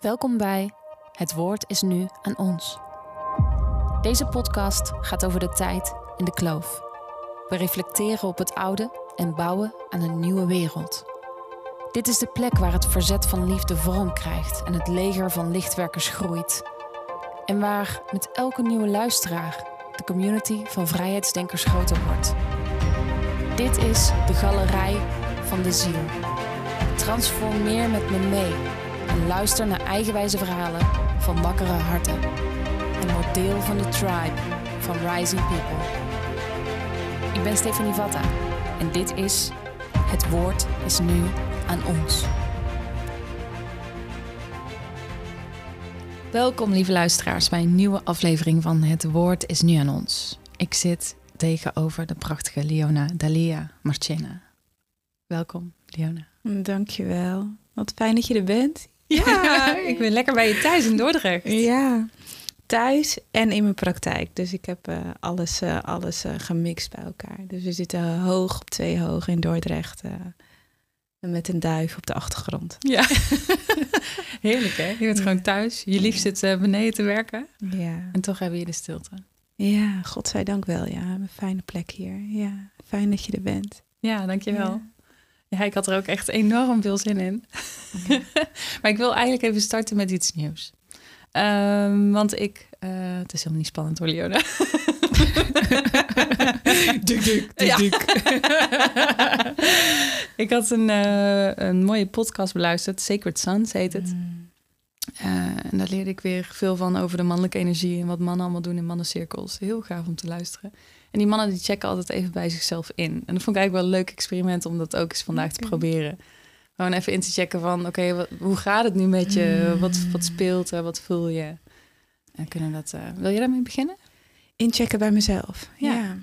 Welkom bij Het Woord is nu aan ons. Deze podcast gaat over de tijd in de kloof. We reflecteren op het oude en bouwen aan een nieuwe wereld. Dit is de plek waar het verzet van liefde vorm krijgt en het leger van lichtwerkers groeit. En waar met elke nieuwe luisteraar de community van vrijheidsdenkers groter wordt. Dit is de galerij van de ziel. Transformeer met me mee en luister naar eigenwijze verhalen van wakkere harten. En word deel van de tribe van Rising People. Ik ben Stefanie Vatta en dit is Het Woord is nu aan ons. Welkom lieve luisteraars bij een nieuwe aflevering van Het Woord is nu aan ons. Ik zit tegenover de prachtige Leona Dalia Marchena. Welkom, Leona. Dankjewel. Wat fijn dat je er bent. Ja, ik ben lekker bij je thuis in Dordrecht. Ja, thuis en in mijn praktijk. Dus ik heb uh, alles, uh, alles uh, gemixt bij elkaar. Dus we zitten hoog op twee hoog in Dordrecht. met een duif op de achtergrond. Ja, heerlijk hè? Je bent gewoon thuis. Je lief zit beneden te werken. Ja. En toch hebben je de stilte. Ja, godzijdank wel. Ja, een fijne plek hier. Ja, fijn dat je er bent. Ja, dankjewel. Ja. Ja, ik had er ook echt enorm veel zin in. Ja. maar ik wil eigenlijk even starten met iets nieuws. Um, want ik... Uh, het is helemaal niet spannend hoor, Leona. duk, duk, duk, ja. ik had een, uh, een mooie podcast beluisterd. Sacred Sons heet het. Mm. Uh, en daar leerde ik weer veel van over de mannelijke energie... en wat mannen allemaal doen in mannencirkels. Heel gaaf om te luisteren. En die mannen die checken altijd even bij zichzelf in. En dat vond ik eigenlijk wel een leuk experiment om dat ook eens vandaag te proberen. Gewoon even in te checken van, oké, okay, hoe gaat het nu met je? Mm. Wat, wat speelt er? Wat voel je? En kunnen dat, uh, wil je daarmee beginnen? Inchecken bij mezelf, ja. ja.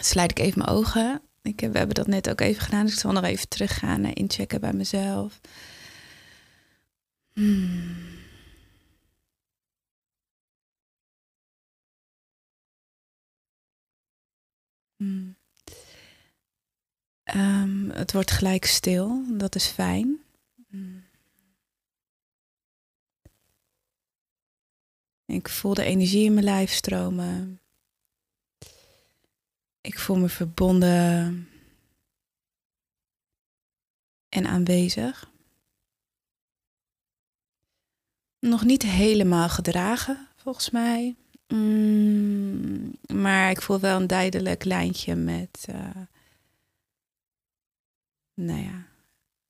Sluit ik even mijn ogen. Ik heb, we hebben dat net ook even gedaan, dus ik zal nog even teruggaan naar inchecken bij mezelf. Hmm. Hmm. Um, het wordt gelijk stil, dat is fijn. Hmm. Ik voel de energie in mijn lijf stromen. Ik voel me verbonden en aanwezig. Nog niet helemaal gedragen, volgens mij. Mm, maar ik voel wel een duidelijk lijntje met, uh, nou ja,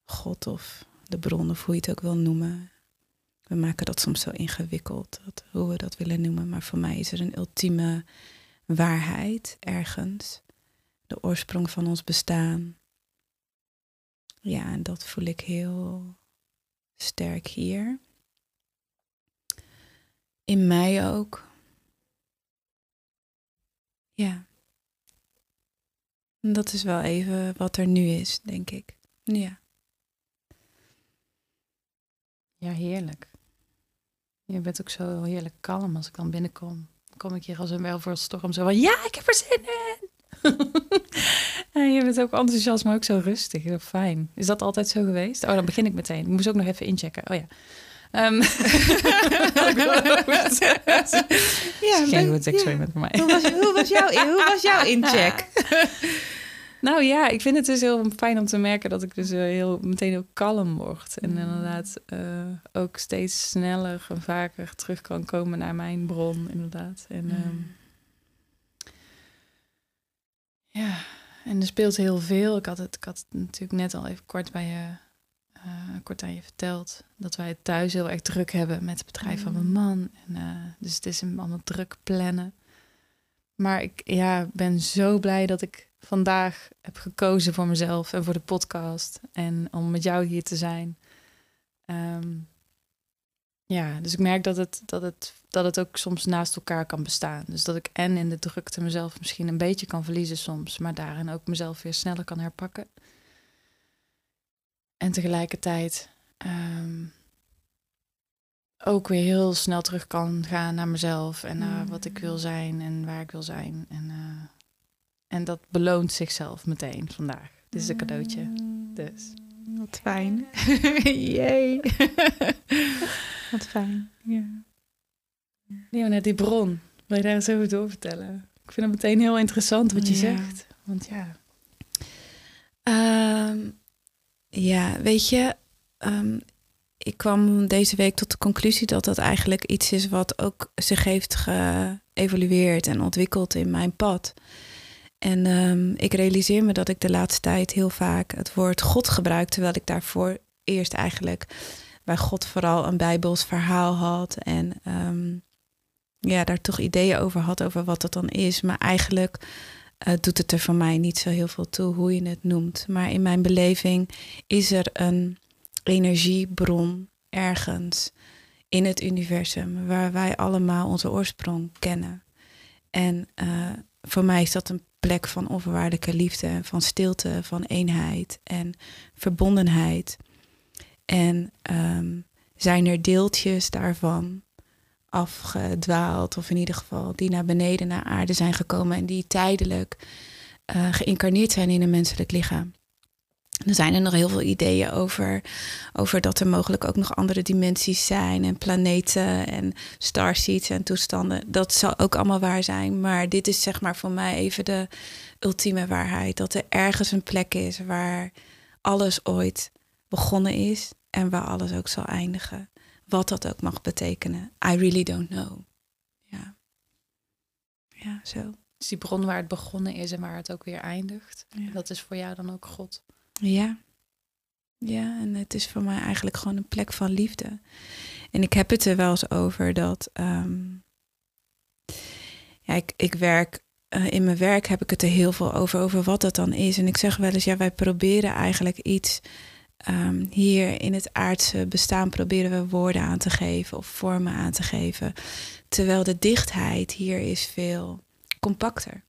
God of de bron, of hoe je het ook wil noemen. We maken dat soms zo ingewikkeld, hoe we dat willen noemen. Maar voor mij is er een ultieme waarheid ergens. De oorsprong van ons bestaan. Ja, en dat voel ik heel sterk hier. In mij ook. Ja. Dat is wel even wat er nu is, denk ik. Ja. Ja, heerlijk. Je bent ook zo heerlijk kalm als ik dan binnenkom. Kom ik hier als een welvoortstorm zo van, ja, ik heb er zin in. en je bent ook enthousiast, maar ook zo rustig. Heel fijn. Is dat altijd zo geweest? Oh, dan begin ik meteen. Ik moest ook nog even inchecken. Oh ja. Um, ja, geen goed experiment voor mij. Hoe was, hoe was, jouw, hoe was jouw incheck? nou ja, ik vind het dus heel fijn om te merken dat ik dus heel, meteen heel kalm word. En inderdaad uh, ook steeds sneller en vaker terug kan komen naar mijn bron, inderdaad. En um, ja, en er speelt heel veel. Ik had het, ik had het natuurlijk net al even kort bij je uh, kort aan je verteld dat wij het thuis heel erg druk hebben met het bedrijf van mijn man. En, uh, dus het is een allemaal druk plannen. Maar ik ja, ben zo blij dat ik vandaag heb gekozen voor mezelf en voor de podcast. En om met jou hier te zijn. Um, ja, dus ik merk dat het, dat, het, dat het ook soms naast elkaar kan bestaan. Dus dat ik en in de drukte mezelf misschien een beetje kan verliezen soms, maar daarin ook mezelf weer sneller kan herpakken. En tegelijkertijd um, ook weer heel snel terug kan gaan naar mezelf en naar wat ik wil zijn en waar ik wil zijn. En, uh, en dat beloont zichzelf meteen vandaag. Dit is een cadeautje. Dus. Wat fijn. Jee. Fijn, ja. Ja, net die bron. Wil je daar eens over doorvertellen? Ik vind het meteen heel interessant wat je Ja. zegt. Want ja, Ehm, ja, weet je, ehm, ik kwam deze week tot de conclusie dat dat eigenlijk iets is wat ook zich heeft geëvolueerd en ontwikkeld in mijn pad. En ehm, ik realiseer me dat ik de laatste tijd heel vaak het woord God gebruik, terwijl ik daarvoor eerst eigenlijk bij God vooral een Bijbels verhaal had en ehm, ja, daar toch ideeën over had over wat dat dan is. Maar eigenlijk eh, doet het er voor mij niet zo heel veel toe hoe je het noemt. Maar in mijn beleving is er een energiebron ergens in het universum waar wij allemaal onze oorsprong kennen. En eh, voor mij is dat een plek van onvoorwaardelijke liefde, van stilte, van eenheid en verbondenheid. En ehm, zijn er deeltjes daarvan afgedwaald, of in ieder geval die naar beneden, naar aarde zijn gekomen en die tijdelijk eh, geïncarneerd zijn in een menselijk lichaam. Er zijn er nog heel veel ideeën over, over dat er mogelijk ook nog andere dimensies zijn en planeten en starseeds en toestanden. Dat zal ook allemaal waar zijn, maar dit is zeg maar voor mij even de ultieme waarheid. Dat er ergens een plek is waar alles ooit begonnen is en waar alles ook zal eindigen. Wat dat ook mag betekenen. I really don't know. Ja. Ja, zo. dus die bron waar het begonnen is en waar het ook weer eindigt. Ja. Dat is voor jou dan ook God. Ja. Ja, en het is voor mij eigenlijk gewoon een plek van liefde. En ik heb het er wel eens over dat. ehm, ja, ik, ik werk. eh, in mijn werk heb ik het er heel veel over, over wat dat dan is. En ik zeg wel eens, ja, wij proberen eigenlijk iets. Ehm, hier in het aardse bestaan proberen we woorden aan te geven of vormen aan te geven. Terwijl de dichtheid hier is veel compacter.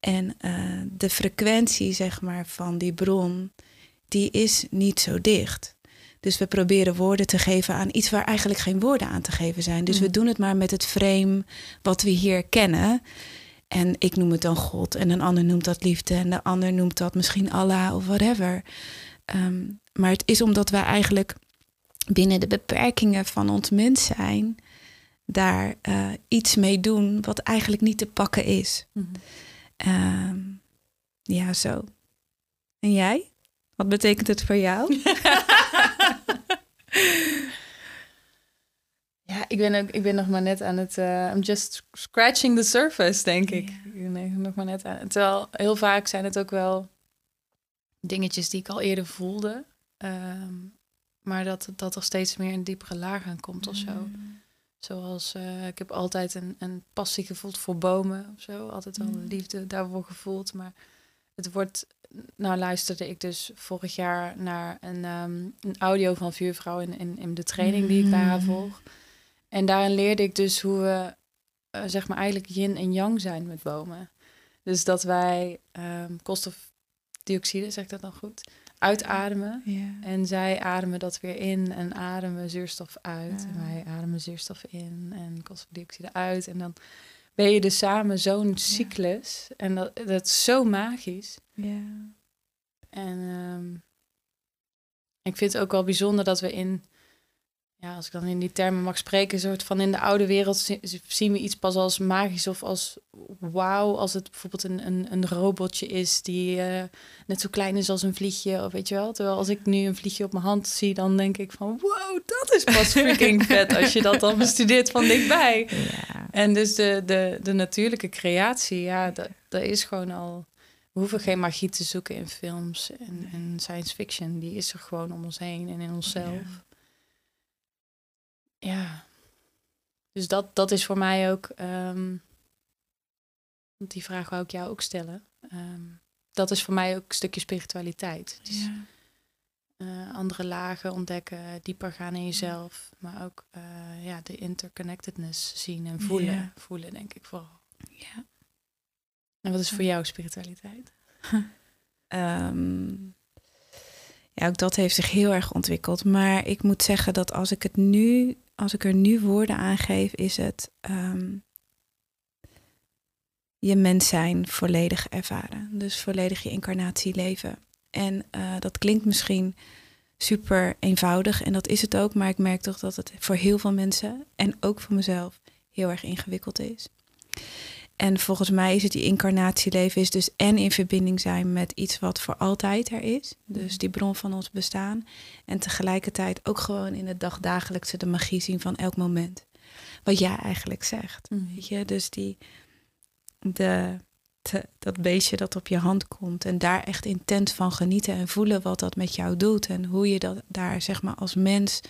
En eh, de frequentie, zeg maar, van die bron, die is niet zo dicht. Dus we proberen woorden te geven aan iets waar eigenlijk geen woorden aan te geven zijn. Dus we Mm. doen het maar met het frame wat we hier kennen. En ik noem het dan God en een ander noemt dat liefde en de ander noemt dat misschien Allah of whatever. Ehm, maar het is omdat wij eigenlijk binnen de beperkingen van ons mens zijn, daar eh, iets mee doen wat eigenlijk niet te pakken is. Ehm, ja, zo. En jij? Wat betekent het voor jou? Ja, ik ben, ook, ik ben nog maar net aan het... eh, I'm just scratching the surface, denk ik. Ja. Ben nog maar net aan... Terwijl heel vaak zijn het ook wel dingetjes die ik al eerder voelde. ehm, maar dat, dat er steeds meer een diepere laag aan komt of zo. Zoals, eh, ik heb altijd een, een passie gevoeld voor bomen of zo. Altijd al Mm. liefde daarvoor gevoeld. Maar het wordt... Nou luisterde ik dus vorig jaar naar een, ehm, een audio van Vuurvrouw in, in, in de training die ik bij haar Mm. volg. En daarin leerde ik dus hoe we, eh, zeg maar, eigenlijk yin en yang zijn met bomen. Dus dat wij ehm, koolstofdioxide, zeg ik dat dan goed, uitademen. Ja. En zij ademen dat weer in en ademen zuurstof uit. Ja. En wij ademen zuurstof in en koolstofdioxide uit. En dan ben je dus samen zo'n cyclus. En dat, dat is zo magisch. Ja. En ehm, ik vind het ook wel bijzonder dat we in, ja, als ik dan in die termen mag spreken, een soort van in de oude wereld zi- zien we iets pas als magisch of als wauw, als het bijvoorbeeld een, een, een robotje is die eh, net zo klein is als een vliegje, of weet je wel. Terwijl als ik nu een vliegje op mijn hand zie, dan denk ik van wow, dat is pas freaking vet als je dat dan bestudeert van dichtbij. Ja. En dus de, de, de natuurlijke creatie, ja, dat, dat is gewoon al. We hoeven geen magie te zoeken in films en, en science fiction. Die is er gewoon om ons heen en in onszelf. Ja. Dus dat, dat is voor mij ook. ehm, want die vraag wou ik jou ook stellen. Ehm, dat is voor mij ook een stukje spiritualiteit. Dus, Ja. andere lagen ontdekken, dieper gaan in jezelf. Maar ook eh, ja, de interconnectedness zien en voelen. Ja. Voelen, denk ik vooral. Ja. En wat is voor jou spiritualiteit? Ehm, ja, ook dat heeft zich heel erg ontwikkeld. Maar ik moet zeggen dat als ik het nu, als ik er nu woorden aan geef, is het ehm, je mens zijn volledig ervaren. Dus volledig je incarnatie leven. En eh, dat klinkt misschien super eenvoudig en dat is het ook. Maar ik merk toch dat het voor heel veel mensen en ook voor mezelf heel erg ingewikkeld is. En volgens mij is het die incarnatieleven is dus en in verbinding zijn met iets wat voor altijd er is. Dus Mhm. die bron van ons bestaan. En tegelijkertijd ook gewoon in het dagdagelijkse de magie zien van elk moment. Wat jij eigenlijk zegt. Mhm. Weet je, dus die, de, te- dat beestje dat op je hand komt en daar echt intens van genieten en voelen wat dat met jou doet en hoe je dat daar zeg maar als mens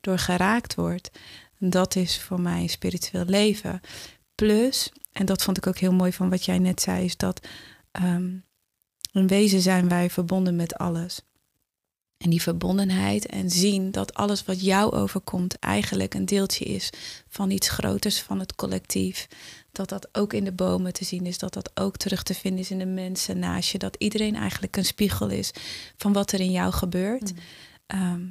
door geraakt wordt. Dat is voor mij spiritueel leven. Plus, en dat vond ik ook heel mooi van wat jij net zei, is dat ehm, in wezen zijn wij verbonden met alles. En die verbondenheid en zien dat alles wat jou overkomt eigenlijk een deeltje is van iets groters, van het collectief. Dat dat ook in de bomen te zien is, dat dat ook terug te vinden is in de mensen naast je. Dat iedereen eigenlijk een spiegel is van wat er in jou gebeurt. Mhm. Ehm,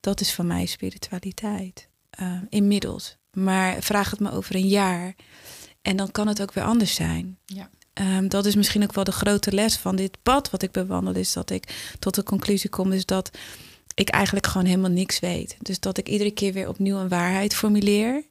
dat is voor mij spiritualiteit. Ehm, inmiddels. Maar vraag het me over een jaar. En dan kan het ook weer anders zijn. Ja. Ehm, dat is misschien ook wel de grote les van dit pad wat ik bewandel. Is dat ik tot de conclusie kom. Is dat ik eigenlijk gewoon helemaal niks weet. Dus dat ik iedere keer weer opnieuw een waarheid formuleer.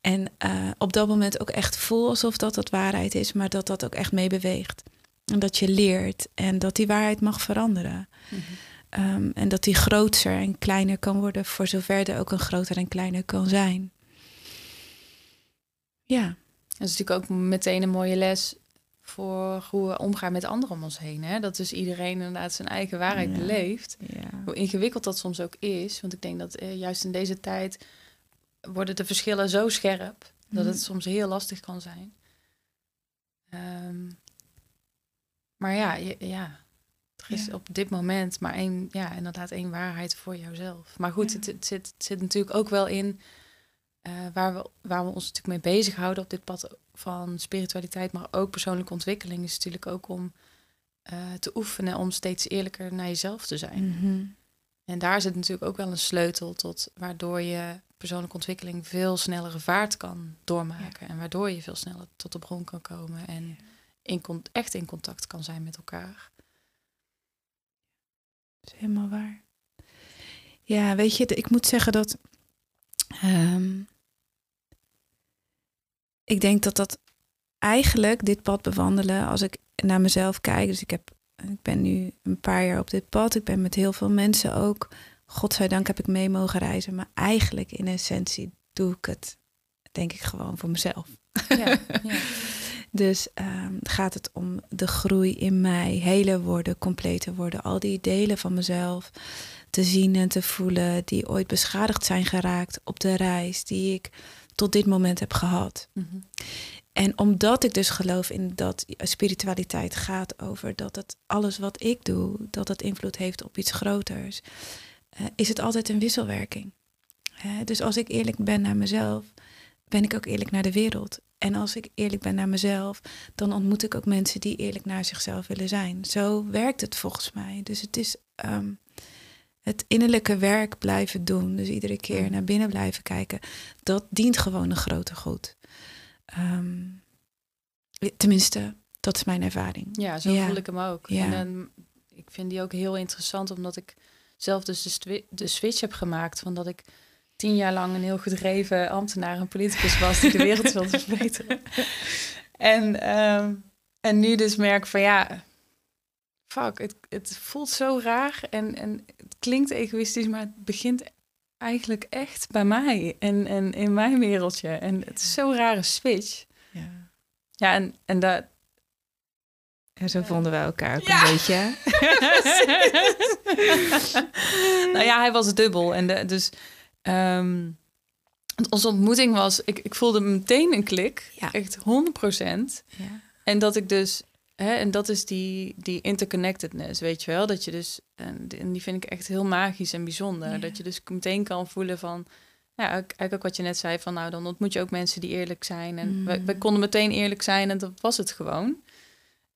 En eh, op dat moment ook echt voel alsof dat dat waarheid is. Maar dat dat ook echt mee beweegt. En dat je leert. En dat die waarheid mag veranderen. Mhm. Ehm, en dat die groter en kleiner kan worden, voor zover er ook een groter en kleiner kan zijn. Ja, Dat is natuurlijk ook meteen een mooie les voor hoe we omgaan met anderen om ons heen. Hè? Dat dus iedereen inderdaad zijn eigen waarheid Ja. beleeft. ja. Hoe ingewikkeld dat soms ook is. Want ik denk dat eh, juist in deze tijd worden de verschillen zo scherp dat het Mhm. soms heel lastig kan zijn. Ehm, maar ja, je- ja, er is Ja. op dit moment maar één, ja, inderdaad één waarheid voor jouzelf. Maar goed, het, zit, het zit natuurlijk ook wel in eh, waar, we, waar we ons natuurlijk mee bezighouden op dit pad van spiritualiteit, maar ook persoonlijke ontwikkeling, is natuurlijk ook om eh, te oefenen om steeds eerlijker naar jezelf te zijn. Mhm. En daar zit natuurlijk ook wel een sleutel tot waardoor je persoonlijke ontwikkeling veel snellere vaart kan doormaken. En waardoor je veel sneller tot de bron kan komen en in echt in contact kan zijn met elkaar. Dat is helemaal waar. Ja, weet je, ik moet zeggen dat. Ehm, ik denk dat dat eigenlijk dit pad bewandelen, als ik naar mezelf kijk. Dus ik, heb, ik ben nu een paar jaar op dit pad. Ik ben met heel veel mensen ook. Godzijdank heb ik mee mogen reizen. Maar eigenlijk in essentie doe ik het, denk ik, gewoon voor mezelf. Ja, ja. Dus ehm, gaat het om de groei in mij, heler worden, completer worden. Al die delen van mezelf te zien en te voelen die ooit beschadigd zijn geraakt op de reis die ik tot dit moment heb gehad. Mhm. En omdat ik dus geloof in dat spiritualiteit gaat over dat het alles wat ik doe, dat het invloed heeft op iets groters, eh, is het altijd een wisselwerking. Hè, dus als ik eerlijk ben naar mezelf, ben ik ook eerlijk naar de wereld. En als ik eerlijk ben naar mezelf, dan ontmoet ik ook mensen die eerlijk naar zichzelf willen zijn. Zo werkt het volgens mij. Dus het is ehm, het innerlijke werk blijven doen. Dus iedere keer naar binnen blijven kijken. Dat dient gewoon een groter goed. Ehm, tenminste, dat is mijn ervaring. Ja, zo Ja. voel ik hem ook. Ja. En ehm, ik vind die ook heel interessant, omdat ik zelf dus de switch heb gemaakt van dat ik tien jaar lang een heel gedreven ambtenaar en politicus was die de wereld wilde verbeteren. En, ehm, en nu dus merk van ja, fuck, het, het voelt zo raar en, en het klinkt egoïstisch, maar het begint eigenlijk echt bij mij en, en in mijn wereldje. En het is zo'n rare switch. Ja. Ja, en, en dat, En zo vonden wij elkaar ook Ja. een beetje. nou ja, hij was dubbel. En de, dus ehm, onze ontmoeting was, ik, ik voelde meteen een klik. Ja. Echt 100%. Ja. En dat ik dus, hè, en dat is die, die interconnectedness, weet je wel. Dat je dus, en die- vind ik echt heel magisch en bijzonder. Ja. Dat je dus meteen kan voelen van, ja, eigenlijk ook wat je net zei, van nou, dan ontmoet je ook mensen die eerlijk zijn. En Mm. wij, wij konden meteen eerlijk zijn en dat was het gewoon.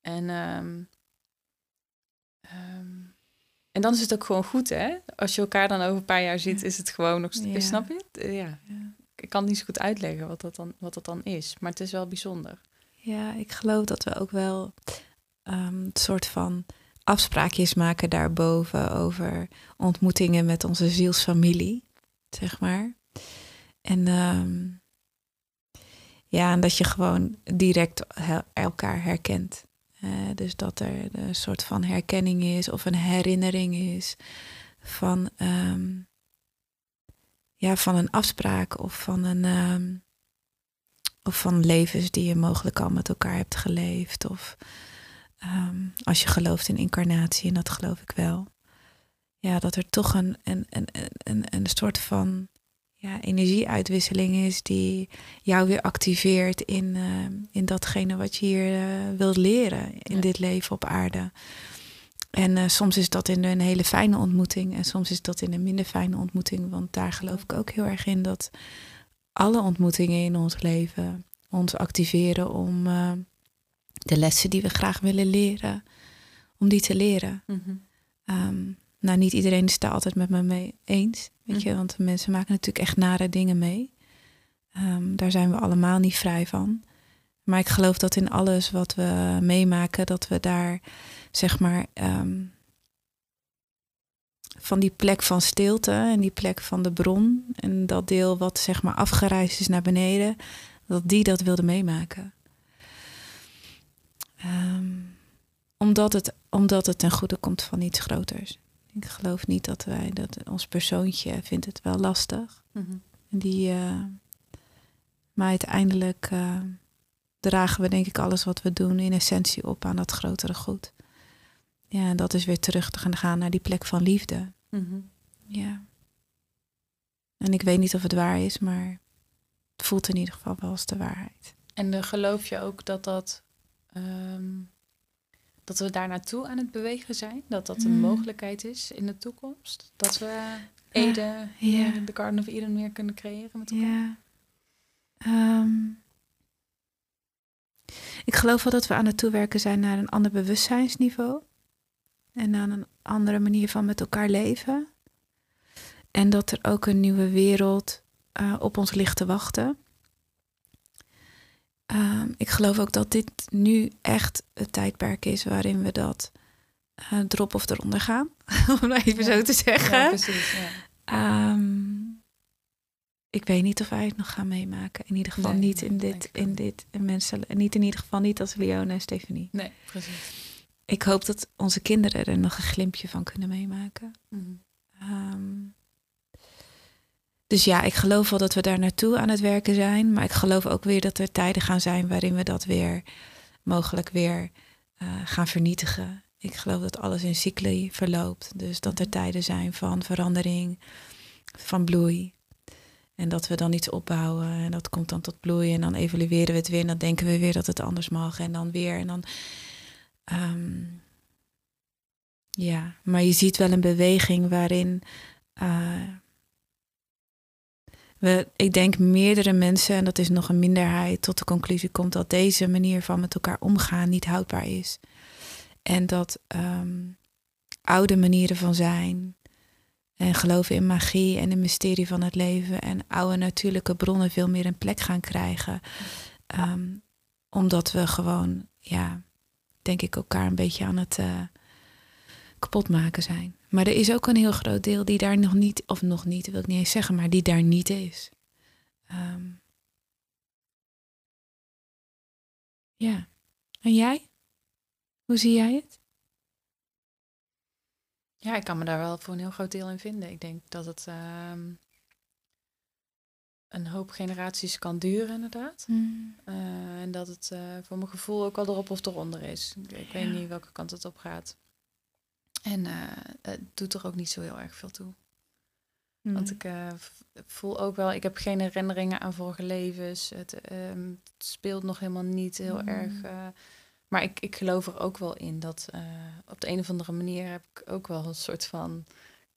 En, ehm, ehm, en dan is het ook gewoon goed, hè? Als je elkaar dan over een paar jaar ziet, is het gewoon nog steeds, Ja. snap je? Eh, ja. Ja. Ik kan niet zo goed uitleggen wat dat, dan, wat dat dan is, maar het is wel bijzonder. Ja, ik geloof dat we ook wel het soort van afspraakjes maken daarboven over ontmoetingen met onze zielsfamilie, zeg maar. En ehm, ja, en dat je gewoon direct elkaar herkent. Dus dat er een soort van herkenning is of een herinnering is van, ehm, ja, van een afspraak of van een. Um, of van levens die je mogelijk al met elkaar hebt geleefd. Of um, als je gelooft in incarnatie, en dat geloof ik wel. Ja, dat er toch een, een, een, een, een soort van ja, energieuitwisseling is die jou weer activeert in, uh, in datgene wat je hier uh, wilt leren in dit leven op aarde. En uh, soms is dat in een hele fijne ontmoeting en soms is dat in een minder fijne ontmoeting. Want daar geloof ik ook heel erg in dat alle ontmoetingen in ons leven ons activeren om de lessen die we graag willen leren, om die te leren. Mm -hmm. nou, niet iedereen is daar altijd met me mee eens, weet je, mhm. want mensen maken natuurlijk echt nare dingen mee. Um, daar zijn we allemaal niet vrij van. Maar ik geloof dat in alles wat we meemaken, dat we daar, zeg maar, um, van die plek van stilte en die plek van de bron en dat deel wat zeg maar afgereisd is naar beneden, dat die dat wilde meemaken. Um, omdat, het, omdat het ten goede komt van iets groters. Ik geloof niet dat wij, dat ons persoontje vindt het wel lastig. Mm Die, uh, maar uiteindelijk uh, dragen we denk ik alles wat we doen in essentie op aan dat grotere goed. Ja, en dat is weer terug te gaan gaan naar die plek van liefde. Mm -hmm. Ja. En ik weet niet of het waar is, maar het voelt in ieder geval wel als de waarheid. En geloof je ook dat dat Um, dat we daar naartoe aan het bewegen zijn. Dat dat een mm. mogelijkheid is in de toekomst. Dat we Ede, de Garden of Eden meer kunnen creëren met elkaar. Ja. Um, ik geloof wel dat we aan het toewerken zijn naar een ander bewustzijnsniveau. En naar een andere manier van met elkaar leven. En dat er ook een nieuwe wereld uh, op ons ligt te wachten. Ehm, ik geloof ook dat dit nu echt het tijdperk is waarin we dat uh, drop of eronder gaan. Om het even zo te zeggen. Ja, precies, ja. Um, ik weet niet of wij het nog gaan meemaken. In ieder geval niet in dit, in dit mensen. Niet in ieder geval niet als Leone en Stephanie. Nee, precies. Ik hoop dat onze kinderen er nog een glimpje van kunnen meemaken. Mm dus ja, ik geloof wel dat we daar naartoe aan het werken zijn. Maar ik geloof ook weer dat er tijden gaan zijn waarin we dat weer mogelijk weer uh, gaan vernietigen. Ik geloof dat alles in cycli verloopt. Dus dat er tijden zijn van verandering, van bloei. En dat we dan iets opbouwen en dat komt dan tot bloei. En dan evalueren we het weer en dan denken we weer dat het anders mag. En dan weer en dan... Um, ja, maar je ziet wel een beweging waarin... Uh, we, ik denk meerdere mensen, en dat is nog een minderheid, tot de conclusie komt dat deze manier van met elkaar omgaan niet houdbaar is. En dat um, oude manieren van zijn en geloven in magie en het mysterie van het leven en oude natuurlijke bronnen veel meer een plek gaan krijgen. Um, omdat we gewoon, ja, denk ik, elkaar een beetje aan het uh, kapot maken zijn. Maar er is ook een heel groot deel die daar nog niet, of nog niet, wil ik niet eens zeggen, maar die daar niet is. Um, ja. En jij? Hoe zie jij het? Ja, ik kan me daar wel voor een heel groot deel in vinden. Ik denk dat het um, een hoop generaties kan duren, inderdaad. Mm. Uh, en dat het uh, voor mijn gevoel ook al erop of eronder is. Ik, ik weet niet welke kant het op gaat. En uh, het doet er ook niet zo heel erg veel toe. Want ik voel ook wel, ik heb geen herinneringen aan vorige levens. Het, um, het speelt nog helemaal niet heel erg. Uh, maar ik, ik geloof er ook wel in dat op de een of andere manier heb ik ook wel een soort van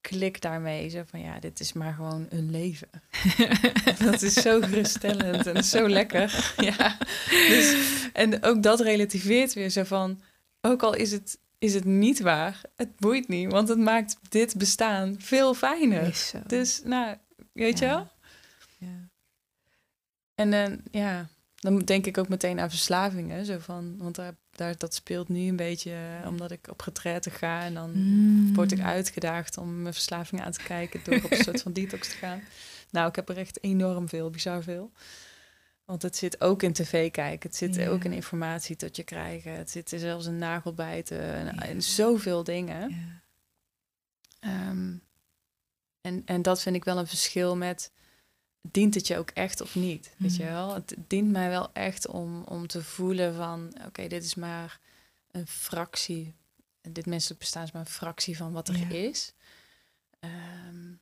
klik daarmee. Zo van ja, dit is maar gewoon een leven. dat is zo geruststellend en zo lekker. ja. Dus, en ook dat relativeert weer zo van, ook al is het is het niet waar. Het boeit niet, want het maakt dit bestaan veel fijner. Dus, nou, weet je wel? Ja. En dan, ja, dan denk ik ook meteen aan verslavingen. Zo van, want daar daar, dat speelt nu een beetje eh, omdat ik op retraite ga. En dan Mm. word ik uitgedaagd om mijn verslaving aan te kijken door op een soort van detox te gaan. Nou, ik heb er echt enorm veel, bizar veel. Want het zit ook in tv kijken. Het zit Ja. ook in informatie tot je krijgen. Het zit er zelfs in nagelbijten en, Ja. en zoveel dingen. Ja. Ehm, en, en dat vind ik wel een verschil met... dient het je ook echt of niet? Weet je Mm. wel? Het dient mij wel echt om, om te voelen van... oké, dit is maar een fractie. Dit menselijk bestaan is maar een fractie van wat er Ja. is. Ehm,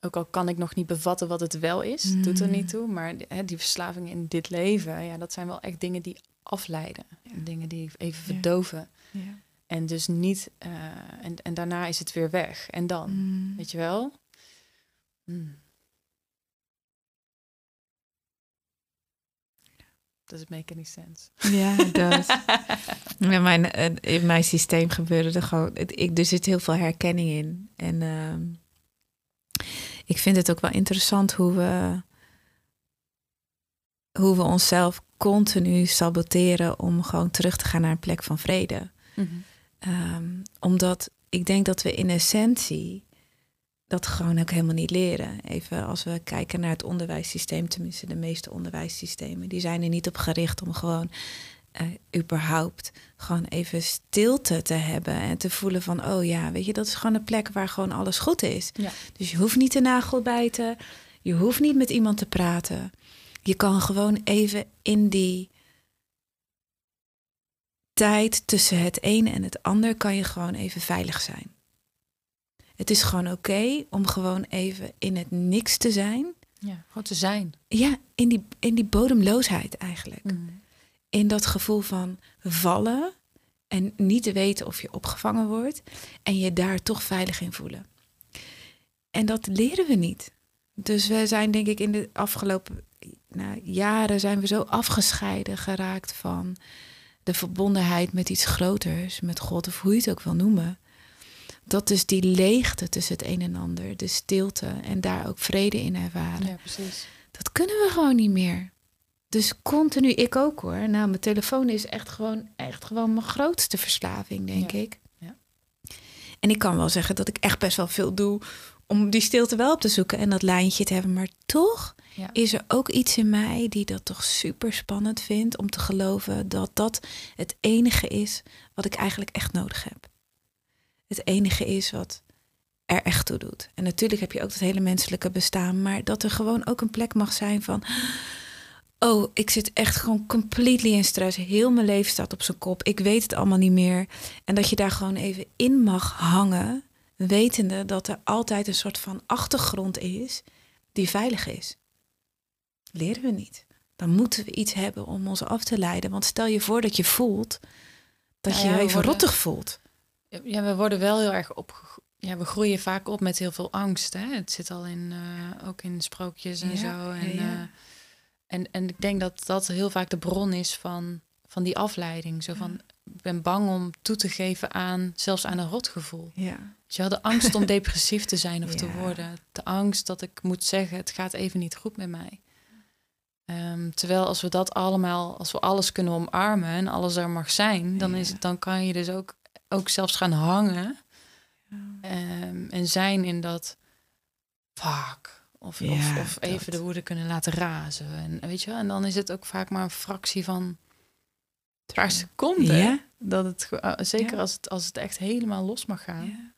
ook al kan ik nog niet bevatten wat het wel is, doet er Mm. niet toe. Maar hè, die verslavingen in dit leven, ja, dat zijn wel echt dingen die afleiden. Ja. Dingen die even verdoven. Ja. En dus niet, eh, en, en daarna is het weer weg. En dan, Mm. weet je wel? Mm. Does it make any sense? Ja, het does. Ja, mijn, eh, in mijn systeem gebeurde er gewoon. het- Ik, er zit heel veel herkenning in. En ehm, ik vind het ook wel interessant hoe we, hoe we onszelf continu saboteren om gewoon terug te gaan naar een plek van vrede. Ehm, omdat ik denk dat we in essentie dat gewoon ook helemaal niet leren. Even als we kijken naar het onderwijssysteem, tenminste de meeste onderwijssystemen, die zijn er niet op gericht om gewoon eh, überhaupt gewoon even stilte te hebben en te voelen van, oh ja, weet je, dat is gewoon een plek waar gewoon alles goed is. Ja. Dus je hoeft niet de nagel bijten, je hoeft niet met iemand te praten. Je kan gewoon even in die tijd tussen het ene en het ander kan je gewoon even veilig zijn. Het is gewoon oké om gewoon even in het niks te zijn. Ja, gewoon te zijn. Ja, in die, in die bodemloosheid eigenlijk. In dat gevoel van vallen en niet te weten of je opgevangen wordt en je daar toch veilig in voelen. En dat leren we niet. Dus we zijn denk ik in de afgelopen nou, jaren zijn we zo afgescheiden geraakt van de verbondenheid met iets groters, met God of hoe je het ook wil noemen. Dat dus die leegte tussen het een en ander, de stilte en daar ook vrede in ervaren. Ja, precies. Dat kunnen we gewoon niet meer. Dus continu, ik ook hoor. Nou, mijn telefoon is echt gewoon, echt gewoon mijn grootste verslaving, denk Ja, ik. ja. En ik kan wel zeggen dat ik echt best wel veel doe om die stilte wel op te zoeken en dat lijntje te hebben. Maar toch Ja. is er ook iets in mij die dat toch super spannend vindt om te geloven dat dat het enige is wat ik eigenlijk echt nodig heb. Het enige is wat er echt toe doet. En natuurlijk heb je ook het hele menselijke bestaan, maar dat er gewoon ook een plek mag zijn van. Oh, ik zit echt gewoon completely in stress. Heel mijn leven staat op zijn kop. Ik weet het allemaal niet meer. En dat je daar gewoon even in mag hangen, wetende dat er altijd een soort van achtergrond is die veilig is. Leren we niet. Dan moeten we iets hebben om ons af te leiden. Want stel je voor dat je voelt dat Nou je ja, je even worden- rottig voelt. Ja, we worden wel heel erg op. Ja, we groeien vaak op met heel veel angst. Hè? Het zit al in, eh, ook in sprookjes en Ja, zo. En, ja, ja. eh, en, en ik denk dat dat heel vaak de bron is van, van die afleiding. Zo van, ik ben bang om toe te geven aan, zelfs aan een rotgevoel. Ja. Dus je had de angst om depressief te zijn of te worden. De angst dat ik moet zeggen, het gaat even niet goed met mij. Ehm, terwijl als we dat allemaal, als we alles kunnen omarmen en alles er mag zijn, dan, is, het- dan kan je dus ook, ook zelfs gaan hangen ehm, en zijn in dat fuck. Of, Ja, of, of dat. even de woede kunnen laten razen. En, weet je wel? en dan is het ook vaak maar een fractie van een paar seconden. Ja. Dat het, uh, zeker als, het, als het echt helemaal los mag gaan.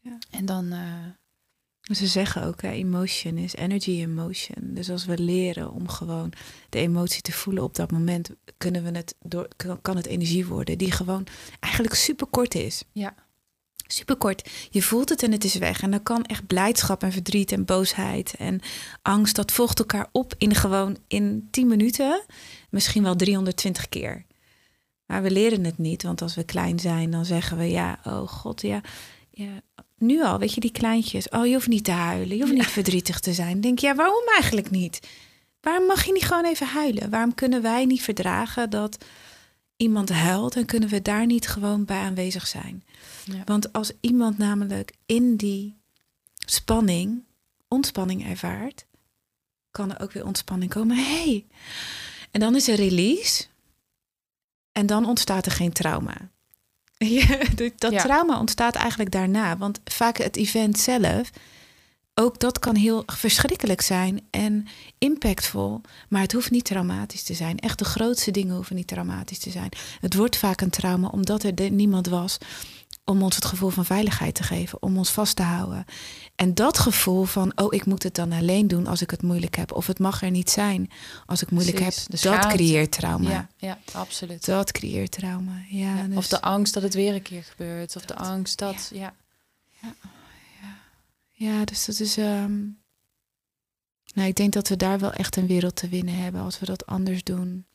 Ja. En dan, Ze zeggen ook, hè, emotion is energy in motion. Dus als we leren om gewoon de emotie te voelen op dat moment, kunnen we het door, kan- kan het energie worden die gewoon eigenlijk super kort is. Ja. Super kort. Je voelt het en het is weg. En dan kan echt blijdschap en verdriet en boosheid en angst, dat volgt elkaar op in gewoon in 10 minuten, misschien wel 320 keer. Maar we leren het niet, want als we klein zijn, dan zeggen we ja, oh god, ja, ja, nu al, weet je, die kleintjes. Oh, je hoeft niet te huilen, je hoeft niet verdrietig te zijn. Denk je, ja, waarom eigenlijk niet? Waarom mag je niet gewoon even huilen? Waarom kunnen wij niet verdragen dat iemand huilt en kunnen we daar niet gewoon bij aanwezig zijn? Ja. Want als iemand namelijk in die spanning, ontspanning ervaart, kan er ook weer ontspanning komen. Hey. En dan is er release. En dan ontstaat er geen trauma. dat trauma ontstaat eigenlijk daarna. Want vaak het event zelf, ook dat kan heel verschrikkelijk zijn en impactvol. Maar het hoeft niet traumatisch te zijn. Echt de grootste dingen hoeven niet traumatisch te zijn. Het wordt vaak een trauma omdat er niemand was om ons het gevoel van veiligheid te geven, om ons vast te houden. En dat gevoel van, oh, ik moet het dan alleen doen als ik het moeilijk heb, of het mag er niet zijn als ik moeilijk heb, dat creëert trauma. Ja, ja, absoluut. Dat creëert trauma. Ja, Of dus de angst dat het weer een keer gebeurt, of de angst dat, ja. Ja, ja. ja dus dat is. Um... Nou, ik denk dat we daar wel echt een wereld te winnen hebben als we dat anders doen.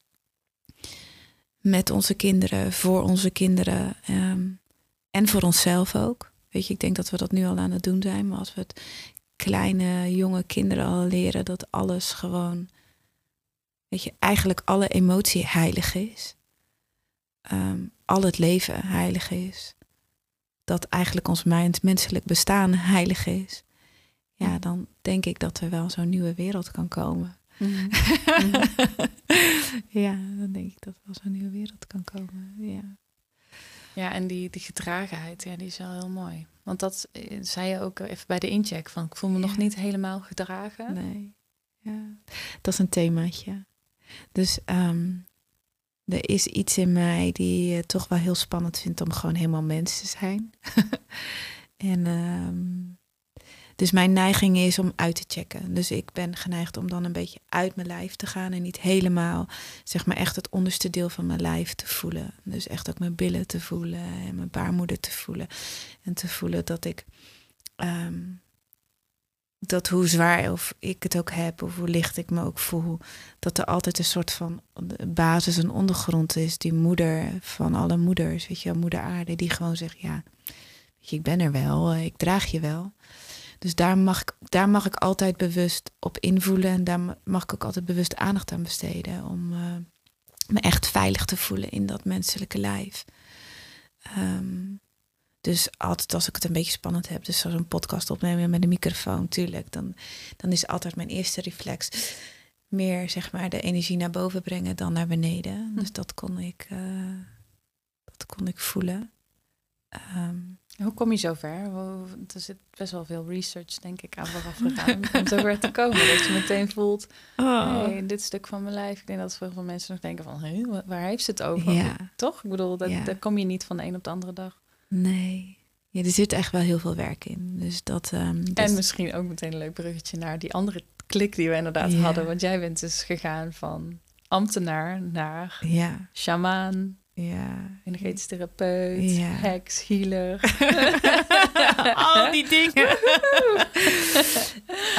Met onze kinderen, voor onze kinderen. Um, en voor onszelf ook. Weet je, ik denk dat we dat nu al aan het doen zijn. Maar als we het kleine, jonge kinderen al leren dat alles gewoon, weet je, eigenlijk alle emotie heilig is. Um, al het leven heilig is. Dat eigenlijk ons menselijk bestaan heilig is. Ja, dan denk ik dat er wel zo'n nieuwe wereld kan komen. Mhm. ja, dan denk ik dat er wel zo'n nieuwe wereld kan komen. Ja. Ja, en die, die gedragenheid, ja, die is wel heel mooi. Want dat eh, zei je ook even bij de incheck, van ik voel me nog niet helemaal gedragen. Nee, ja. Dat is een themaatje. Dus um, er is iets in mij die uh, toch wel heel spannend vindt om gewoon helemaal mens te zijn. en um, dus mijn neiging is om uit te checken. Dus ik ben geneigd om dan een beetje uit mijn lijf te gaan en niet helemaal, zeg maar, echt het onderste deel van mijn lijf te voelen. Dus echt ook mijn billen te voelen en mijn baarmoeder te voelen. En te voelen dat ik, ehm, dat hoe zwaar of ik het ook heb, of hoe licht ik me ook voel, dat er altijd een soort van basis en ondergrond is. Die moeder van alle moeders, weet je moeder aarde, die gewoon zegt, ja, je, ik ben er wel, ik draag je wel. Dus daar mag, ik, daar mag ik altijd bewust op invoelen. En daar mag ik ook altijd bewust aandacht aan besteden. Om uh, me echt veilig te voelen in dat menselijke lijf. Um, dus altijd als ik het een beetje spannend heb, dus zo'n podcast opnemen met een microfoon, tuurlijk, dan, dan is altijd mijn eerste reflex meer zeg maar de energie naar boven brengen dan naar beneden. Hm. Dus dat kon ik, uh, dat kon ik voelen. Um, hoe kom je zover? Er zit best wel veel research, denk ik, aan vooraf gegaan om zover te komen. Dat je meteen voelt, oh. hey, dit stuk van mijn lijf. Ik denk dat veel mensen nog denken van, hey, waar heeft ze het over? Ja. Toch? Ik bedoel, dat, daar kom je niet van de een op de andere dag. Nee. Ja, er zit echt wel heel veel werk in. Dus dat, um, En misschien ook meteen een leuk bruggetje naar die andere klik die we inderdaad hadden. Want jij bent dus gegaan van ambtenaar naar ja. shamaan, ja. Energetisch therapeut, ja. heks, healer. Al die dingen.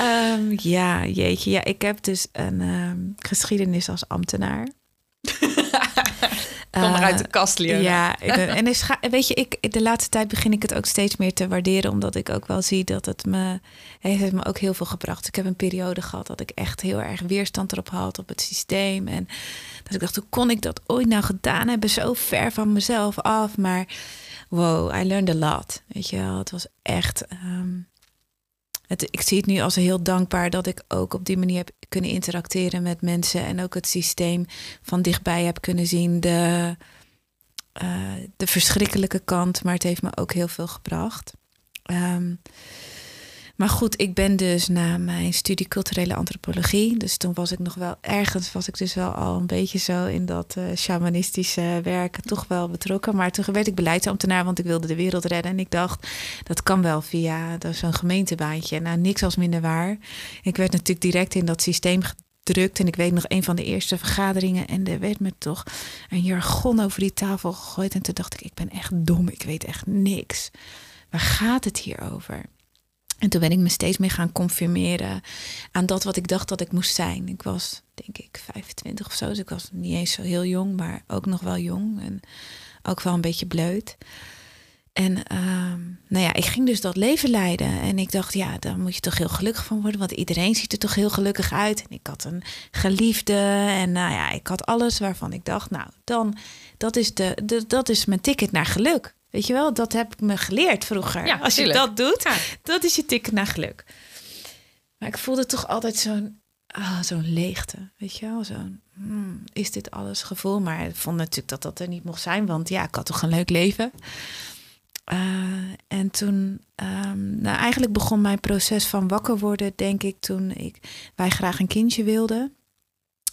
um, ja, jeetje. Ja, ik heb dus een um, geschiedenis als ambtenaar. Kom maar uit de kast leren. Ja, en is, weet je, ik, de laatste tijd begin ik het ook steeds meer te waarderen, omdat ik ook wel zie dat het me, het heeft me ook heel veel gebracht. Ik heb een periode gehad dat ik echt heel erg weerstand erop had op het systeem. En dat ik dacht, hoe kon ik dat ooit nou gedaan hebben? Zo ver van mezelf af. Maar wow, I learned a lot. Weet je wel, het was echt. Ehm, ik zie het nu als heel dankbaar dat ik ook op die manier heb kunnen interacteren met mensen en ook het systeem van dichtbij heb kunnen zien. De, uh, de verschrikkelijke kant, maar het heeft me ook heel veel gebracht. Um, maar goed, ik ben dus na mijn studie culturele antropologie. Dus toen was ik nog wel ergens, was ik dus wel al een beetje zo in dat uh, shamanistische werk toch wel betrokken. Maar toen werd ik beleidsambtenaar, want ik wilde de wereld redden. En ik dacht, dat kan wel via zo'n gemeentebaantje. Nou, niks als minder waar. Ik werd natuurlijk direct in dat systeem gedrukt. En ik weet nog een van de eerste vergaderingen. En er werd me toch een jargon over die tafel gegooid. En toen dacht ik, ik ben echt dom. Ik weet echt niks. Waar gaat het hier over? En toen ben ik me steeds meer gaan confirmeren aan dat wat ik dacht dat ik moest zijn. Ik was, denk ik, 25 of zo. Dus ik was niet eens zo heel jong, maar ook nog wel jong. En ook wel een beetje bleut. En uh, nou ja, ik ging dus dat leven leiden. En ik dacht, ja, daar moet je toch heel gelukkig van worden. Want iedereen ziet er toch heel gelukkig uit. En ik had een geliefde. En nou ja, ik had alles waarvan ik dacht, nou, dan, dat is, de, de dat is mijn ticket naar geluk. Weet je wel, dat heb ik me geleerd vroeger. Ja, Als je dat doet, dat is je ticket naar geluk. Maar ik voelde toch altijd zo'n ah, zo'n leegte, weet je wel? Zo'n, hmm, is dit alles gevoel? Maar ik vond natuurlijk dat dat er niet mocht zijn, want ja, ik had toch een leuk leven. Uh, en toen, um, nou eigenlijk begon mijn proces van wakker worden, denk ik, toen ik, wij graag een kindje wilden.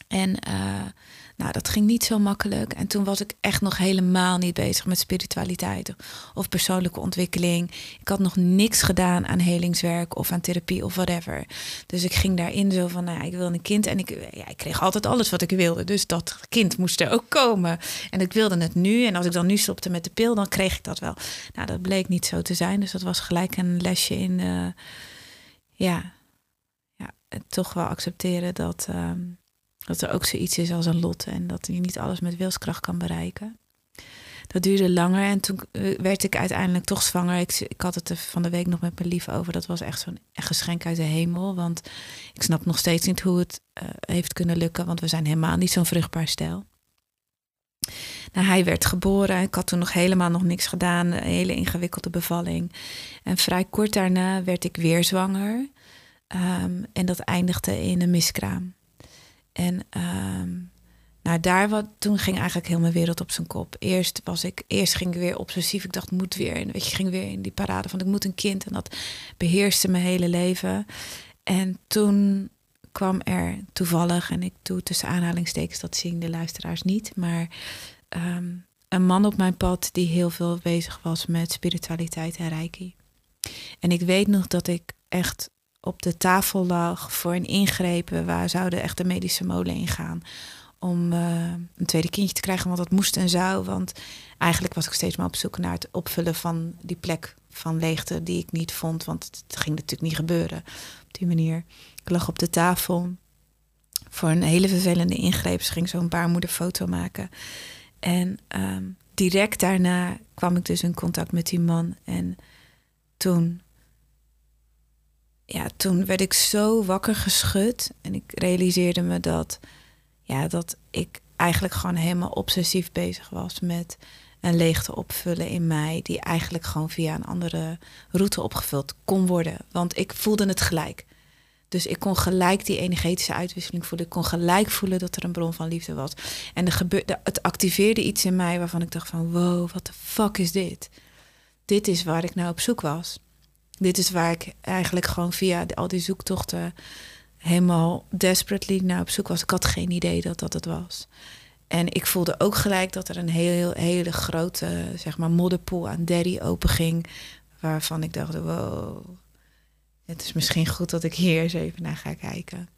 En uh, nou, dat ging niet zo makkelijk. En toen was ik echt nog helemaal niet bezig met spiritualiteit of persoonlijke ontwikkeling. Ik had nog niks gedaan aan helingswerk of aan therapie of whatever. Dus ik ging daarin zo van, nou ik wil een kind. En ik, ja, ik kreeg altijd alles wat ik wilde. Dus dat kind moest er ook komen. En ik wilde het nu. En als ik dan nu stopte met de pil, dan kreeg ik dat wel. Nou, dat bleek niet zo te zijn. Dus dat was gelijk een lesje in, uh, ja, ja, toch wel accepteren dat... Um, dat er ook zoiets is als een lot en dat je niet alles met wilskracht kan bereiken. Dat duurde langer en toen eh, werd ik uiteindelijk toch zwanger. Ik, ik had het er van de week nog met mijn lief over. Dat was echt zo'n geschenk uit de hemel. Want ik snap nog steeds niet hoe het uh, heeft kunnen lukken. Want we zijn helemaal niet zo'n vruchtbaar stijl. Nou, hij werd geboren. Ik had toen nog helemaal nog niks gedaan. Een hele ingewikkelde bevalling. En vrij kort daarna werd ik weer zwanger. Um, en dat eindigde in een miskraam. En um, nou, daar wat, toen ging eigenlijk heel mijn wereld op zijn kop. Eerst was ik, eerst ging ik weer obsessief. Ik dacht, moet weer. En weet je, ging weer in die parade van ik moet een kind. En dat beheerste mijn hele leven. En toen kwam er toevallig, en ik doe tussen aanhalingstekens, dat zien de luisteraars niet, maar um, een man op mijn pad die heel veel bezig was met spiritualiteit en reiki. En ik weet nog dat ik echt op de tafel lag voor een ingrepen. Waar zouden echt de medische molen ingaan om uh, een tweede kindje te krijgen. Want dat moest en zou. Want eigenlijk was ik steeds maar op zoek naar het opvullen van die plek van leegte die ik niet vond. Want het ging natuurlijk niet gebeuren op die manier. Ik lag op de tafel voor een hele vervelende ingreep. Ze ging zo'n baarmoederfoto maken. En um, direct daarna kwam ik dus in contact met die man. En toen ja, toen werd ik zo wakker geschud. En ik realiseerde me dat, ja, dat ik eigenlijk gewoon helemaal obsessief bezig was met een leegte opvullen in mij, die eigenlijk gewoon via een andere route opgevuld kon worden. Want ik voelde het gelijk. Dus ik kon gelijk die energetische uitwisseling voelen. Ik kon gelijk voelen dat er een bron van liefde was. En gebeurde, het activeerde iets in mij waarvan ik dacht van... wow, wat de fuck is dit? Dit is waar ik nou op zoek was dit is waar ik eigenlijk gewoon via al die zoektochten helemaal desperately naar op zoek was. Ik had geen idee dat dat het was. En ik voelde ook gelijk dat er een heel, hele grote zeg maar, modderpoel aan daddy open ging. Waarvan ik dacht, wow, het is misschien goed dat ik hier eens even naar ga kijken.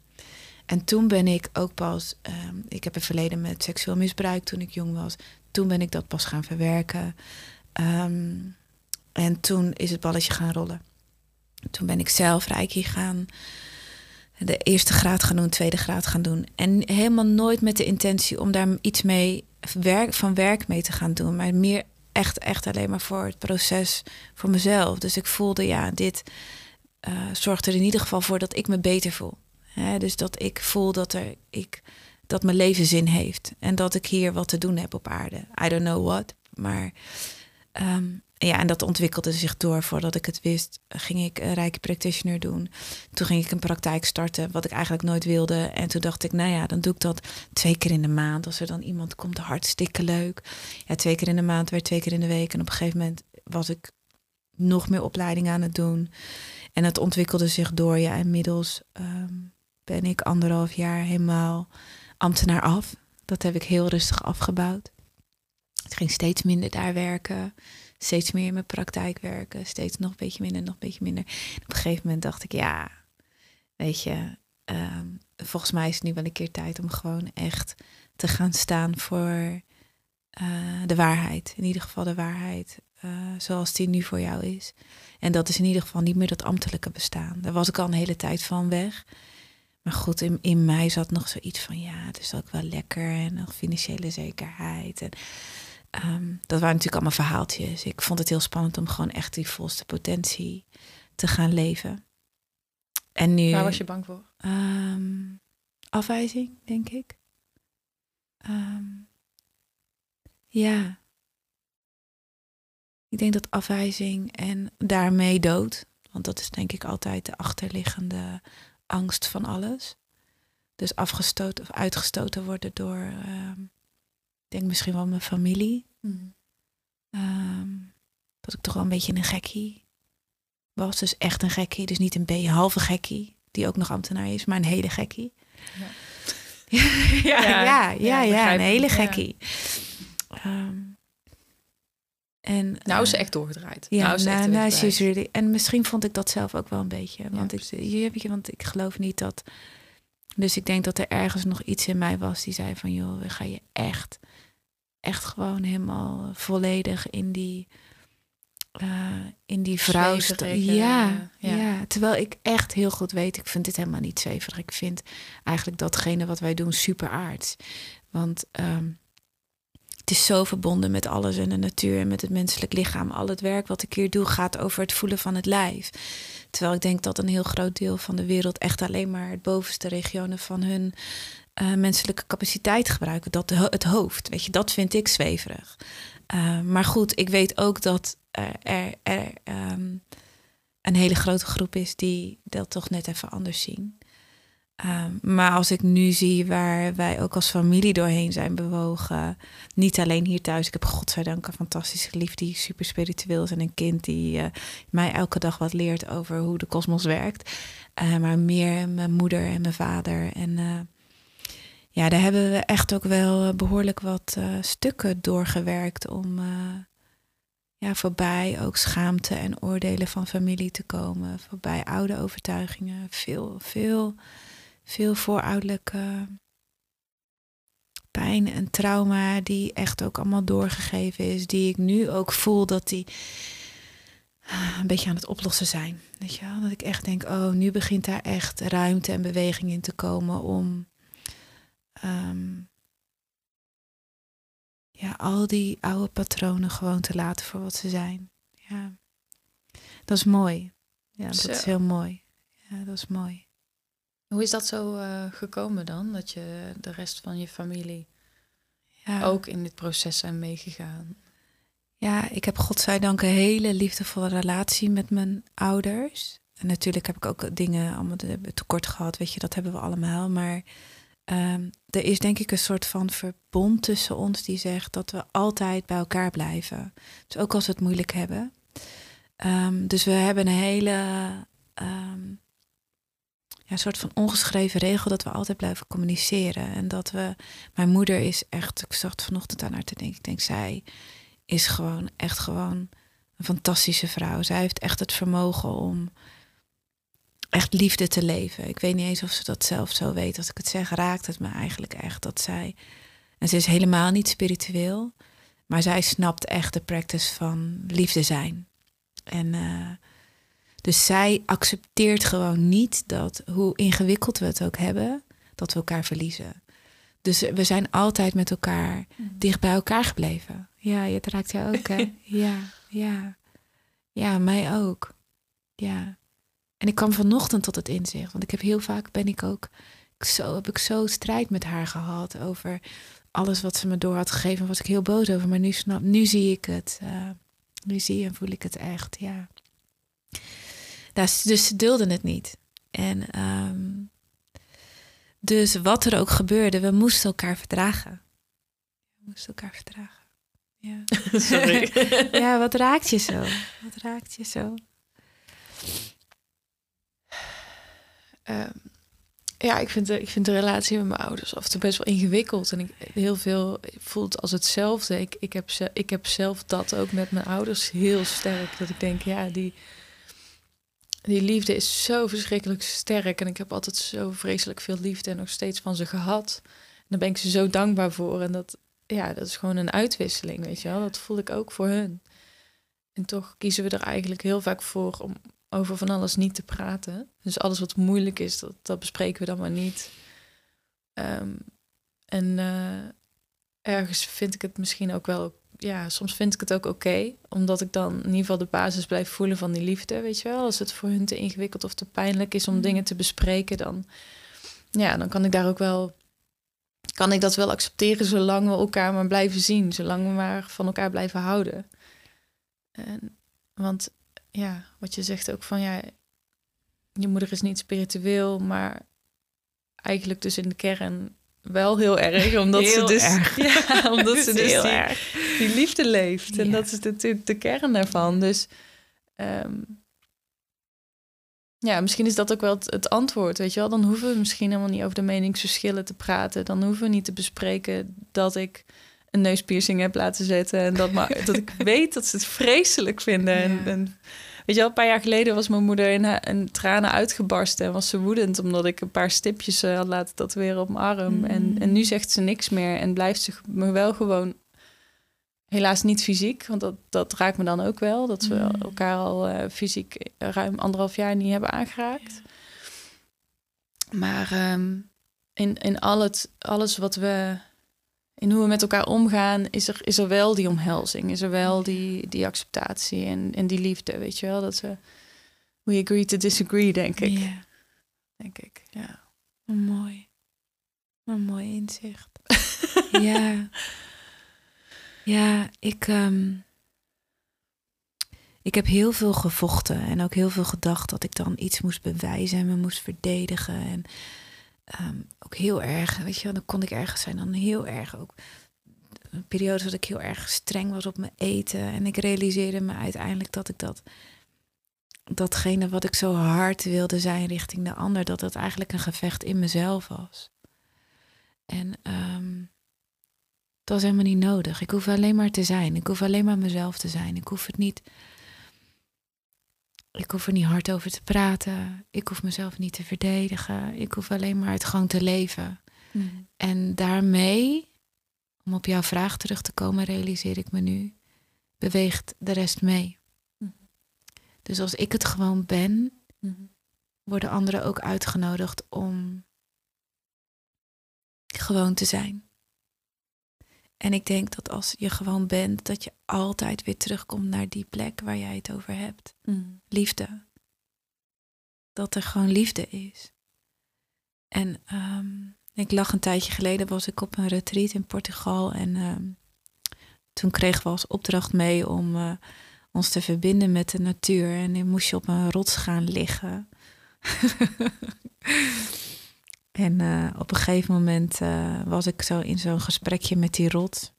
En toen ben ik ook pas, um, ik heb een verleden met seksueel misbruik toen ik jong was. Toen ben ik dat pas gaan verwerken. Um, en toen is het balletje gaan rollen. Toen ben ik zelf Reiki gaan. De eerste graad gaan doen, tweede graad gaan doen. En helemaal nooit met de intentie om daar iets mee werk, van werk mee te gaan doen. Maar meer echt, echt alleen maar voor het proces, voor mezelf. Dus ik voelde, ja, dit uh, zorgt er in ieder geval voor dat ik me beter voel. dus dat ik voel dat, er, ik, dat mijn leven zin heeft. En dat ik hier wat te doen heb op aarde. I don't know what. Maar um, ja, en dat ontwikkelde zich door. Voordat ik het wist, ging ik een rijke practitioner doen. Toen ging ik een praktijk starten, wat ik eigenlijk nooit wilde. En toen dacht ik, nou ja, dan doe ik dat twee keer in de maand. Als er dan iemand komt, hartstikke leuk. Ja, twee keer in de maand werd twee keer in de week. En op een gegeven moment was ik nog meer opleiding aan het doen. En het ontwikkelde zich door. Ja, inmiddels um, ben ik anderhalf jaar helemaal ambtenaar af. Dat heb ik heel rustig afgebouwd. Het ging steeds minder daar werken steeds meer in mijn praktijk werken. Steeds nog een beetje minder, nog een beetje minder. op een gegeven moment dacht ik, ja, weet je, ehm, volgens mij is het nu wel een keer tijd om gewoon echt te gaan staan voor uh, de waarheid. In ieder geval de waarheid uh, zoals die nu voor jou is. En dat is in ieder geval niet meer dat ambtelijke bestaan. Daar was ik al een hele tijd van weg. Maar goed, in, in mij zat nog zoiets van ja, het is ook wel lekker en nog financiële zekerheid. En Um, dat waren natuurlijk allemaal verhaaltjes. Ik vond het heel spannend om gewoon echt die volste potentie te gaan leven. En nu. Waar was je bang voor? Um, afwijzing, denk ik. Um, ja. Ik denk dat afwijzing en daarmee dood, want dat is denk ik altijd de achterliggende angst van alles. dus afgestoten of uitgestoten worden door, ehm, denk misschien wel mijn familie. Mm. Ehm, dat ik toch wel een beetje een gekkie was. Dus echt een gekkie. Dus niet een B, halve gekkie. Die ook nog ambtenaar is, maar een hele gekkie. Ja. ja, ja, ja, ja, Ja, een hele gekkie. Ehm, en, Nou is ze eh, echt doorgedraaid. ja, nou is ze echt nou, nou, really- En misschien vond ik dat zelf ook wel een beetje. Want, ik, je, want ik geloof niet dat... Dus ik denk dat er ergens nog iets in mij was die zei van... joh, we gaan je echt, echt gewoon helemaal volledig in die... eh, in die vrouw... Ja, ja. ja. terwijl ik echt heel goed weet... ik vind dit helemaal niet zweverig. Ik vind eigenlijk datgene wat wij doen super aards. Want... ehm, het is zo verbonden met alles en de natuur en met het menselijk lichaam. Al het werk wat ik hier doe gaat over het voelen van het lijf. Terwijl ik denk dat een heel groot deel van de wereld echt alleen maar het bovenste regionen van hun eh, menselijke capaciteit gebruiken. Dat het hoofd, weet je, dat vind ik zweverig. Eh, maar goed, ik weet ook dat er, er, er ehm, een hele grote groep is die dat toch net even anders zien. Ehm, maar als ik nu zie waar wij ook als familie doorheen zijn bewogen, niet alleen hier thuis. Ik heb godzijdank een fantastische lief die super spiritueel is en een kind die eh, mij elke dag wat leert over hoe de kosmos werkt. Maar meer mijn moeder en mijn vader. En ja, daar hebben we echt ook wel behoorlijk wat eh, stukken doorgewerkt om eh, ja, voorbij ook schaamte en oordelen van familie te komen. Voorbij oude overtuigingen. Veel, veel, veel voorouderlijke pijn en trauma die echt ook allemaal doorgegeven is. Die ik nu ook voel dat die ah, een beetje aan het oplossen zijn. Weet je wel? Dat ik echt denk, oh, nu begint daar echt ruimte en beweging in te komen om ehm, ja, al die oude patronen gewoon te laten voor wat ze zijn. Ja, dat is mooi. Ja, dat Zo. is heel mooi. Ja, dat is mooi. Hoe is dat zo eh, gekomen dan? Dat je de rest van je familie Ja. ook in dit proces zijn meegegaan? Ja, ik heb godzijdank een hele liefdevolle relatie met mijn ouders. En natuurlijk heb ik ook dingen allemaal te- tekort gehad, weet je, dat hebben we allemaal. Maar ehm, er is denk ik een soort van verbond tussen ons die zegt dat we altijd bij elkaar blijven. Dus ook als we het moeilijk hebben. Ehm, dus we hebben een hele ehm, ja, soort van ongeschreven regel dat we altijd blijven communiceren. En dat we, mijn moeder is echt, ik zat vanochtend aan haar te denken, ik denk zij is gewoon echt gewoon een fantastische vrouw. Zij heeft echt het vermogen om echt liefde te leven. Ik weet niet eens of ze dat zelf zo weet. Als ik het zeg, raakt het me eigenlijk echt dat zij. En ze is helemaal niet spiritueel, maar zij snapt echt de practice van liefde zijn. En eh, dus zij accepteert gewoon niet dat, hoe ingewikkeld we het ook hebben, dat we elkaar verliezen. Dus we zijn altijd met elkaar dicht bij elkaar gebleven. Ja, het raakt jou ook, hè? ja, ja. Ja, mij ook. Ja. En ik kwam vanochtend tot het inzicht. Want ik heb heel vaak ben ik ook zo heb ik zo strijd met haar gehad over alles wat ze me door had gegeven. Was ik heel boos over. Maar nu snap, nu zie ik het. eh, nu zie en voel ik het echt. Ja. Dus, dus ze dulden het niet. En ehm, dus wat er ook gebeurde, we moesten elkaar verdragen. We moesten elkaar verdragen. Ja. Sorry. ja, wat raakt je zo? Wat raakt je zo? Ehm, ja, ik vind, de, ik vind de relatie met mijn ouders af en toe best wel ingewikkeld. En ik heel veel voelt als hetzelfde. Ik, ik, heb, ze- ik heb zelf dat ook met mijn ouders heel sterk. Dat ik denk, ja, die, die liefde is zo verschrikkelijk sterk. En ik heb altijd zo vreselijk veel liefde en nog steeds van ze gehad. En daar ben ik ze zo dankbaar voor. En dat, ja, dat is gewoon een uitwisseling, weet je wel. Dat voel ik ook voor hun. En toch kiezen we er eigenlijk heel vaak voor om over van alles niet te praten. Dus alles wat moeilijk is, dat, dat bespreken we dan maar niet. Ehm, en eh, ergens vind ik het misschien ook wel... Ja, soms vind ik het ook oké. omdat ik dan in ieder geval de basis blijf voelen van die liefde, weet je wel. Als het voor hun te ingewikkeld of te pijnlijk is om Mhm. dingen te bespreken... dan, ja, dan kan ik daar ook wel... Kan ik dat wel accepteren zolang we elkaar maar blijven zien. Zolang we maar van elkaar blijven houden. En, want ja, wat je zegt ook van ja, je moeder is niet spiritueel, maar eigenlijk dus in de kern wel heel erg. Omdat Heel ze dus, erg. Ja, omdat ze dus heel die, erg. die liefde leeft. En dat is natuurlijk de kern daarvan. Dus ehm, ja, misschien is dat ook wel het, het antwoord, weet je wel. Dan hoeven we misschien helemaal niet over de meningsverschillen te praten. Dan hoeven we niet te bespreken dat ik een neuspiercing heb laten zetten. En dat, maar, dat ik weet dat ze het vreselijk vinden. En, en weet je wel, een paar jaar geleden was mijn moeder in, in tranen uitgebarsten. En was ze woedend omdat ik een paar stipjes eh, had laten tatoeëren op mijn arm. Mm. En, en nu zegt ze niks meer en blijft ze me wel gewoon... Helaas niet fysiek, want dat, dat raakt me dan ook wel. Dat we Mm. elkaar al eh, fysiek ruim anderhalf jaar niet hebben aangeraakt. Maar ehm, in, in al het, alles wat we... In hoe we met elkaar omgaan, is er, is er wel die omhelzing. Is er wel die, die acceptatie en, en die liefde, weet je wel? Dat we... We agree to disagree, denk ik. Ja, Denk ik, ja. mooi. Een mooi inzicht. ja. Ja, ik, ehm, ik heb heel veel gevochten en ook heel veel gedacht dat ik dan iets moest bewijzen en me moest verdedigen. En ehm, ook heel erg, weet je dan kon ik ergens zijn, dan heel erg ook. Een periode dat ik heel erg streng was op mijn eten. En ik realiseerde me uiteindelijk dat ik dat datgene wat ik zo hard wilde zijn richting de ander, dat dat eigenlijk een gevecht in mezelf was. En ehm, dat was helemaal niet nodig. Ik hoef alleen maar te zijn. Ik hoef alleen maar mezelf te zijn. Ik hoef het niet. Ik hoef er niet hard over te praten. Ik hoef mezelf niet te verdedigen. Ik hoef alleen maar het gewoon te leven. En daarmee, om op jouw vraag terug te komen, realiseer ik me nu, beweegt de rest mee. Mhm. Dus als ik het gewoon ben, Mhm. worden anderen ook uitgenodigd om gewoon te zijn. En ik denk dat als je gewoon bent, dat je altijd weer terugkomt naar die plek waar jij het over hebt. Mhm. Liefde. Dat er gewoon liefde is. En ehm, ik lag een tijdje geleden, was ik op een retreat in Portugal. En ehm, toen kregen we als opdracht mee om eh, ons te verbinden met de natuur. En dan moest je op een rots gaan liggen. en eh, op een gegeven moment eh, was ik zo in zo'n gesprekje met die rots.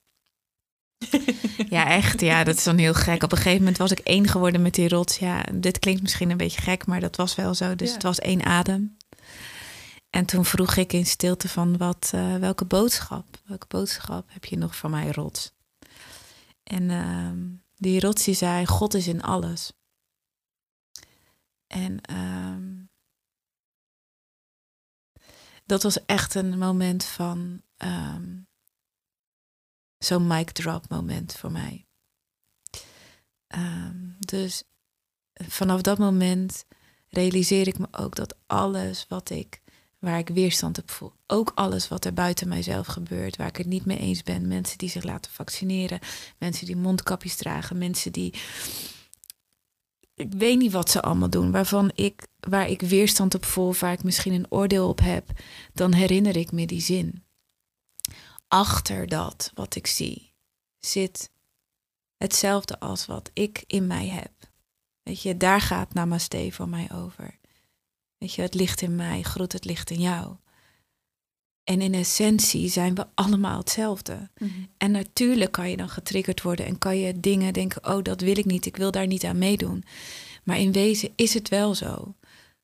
Ja, echt. Ja, dat is dan heel gek. Op een gegeven moment was ik één geworden met die rots. Ja, dit klinkt misschien een beetje gek, maar dat was wel zo. Dus Ja. het was één adem. En toen vroeg ik in stilte van wat, eh, welke boodschap, welke boodschap heb je nog van mij, rots? En ehm, die rots die zei, God is in alles. En ehm, dat was echt een moment van ehm, zo'n mic drop moment voor mij. Ehm, dus vanaf dat moment realiseer ik me ook dat alles wat ik, waar ik weerstand op voel, ook alles wat er buiten mijzelf gebeurt, waar ik het niet mee eens ben, mensen die zich laten vaccineren, mensen die mondkapjes dragen, mensen die, ik weet niet wat ze allemaal doen, waarvan ik, waar ik weerstand op voel, waar ik misschien een oordeel op heb, dan herinner ik me die zin. Achter dat wat ik zie zit hetzelfde als wat ik in mij heb. Weet je, daar gaat Namaste voor mij over. Weet je, het licht in mij groet het licht in jou. En in essentie zijn we allemaal hetzelfde. Mhm. En natuurlijk kan je dan getriggerd worden en kan je dingen denken: oh, dat wil ik niet, ik wil daar niet aan meedoen. Maar in wezen is het wel zo,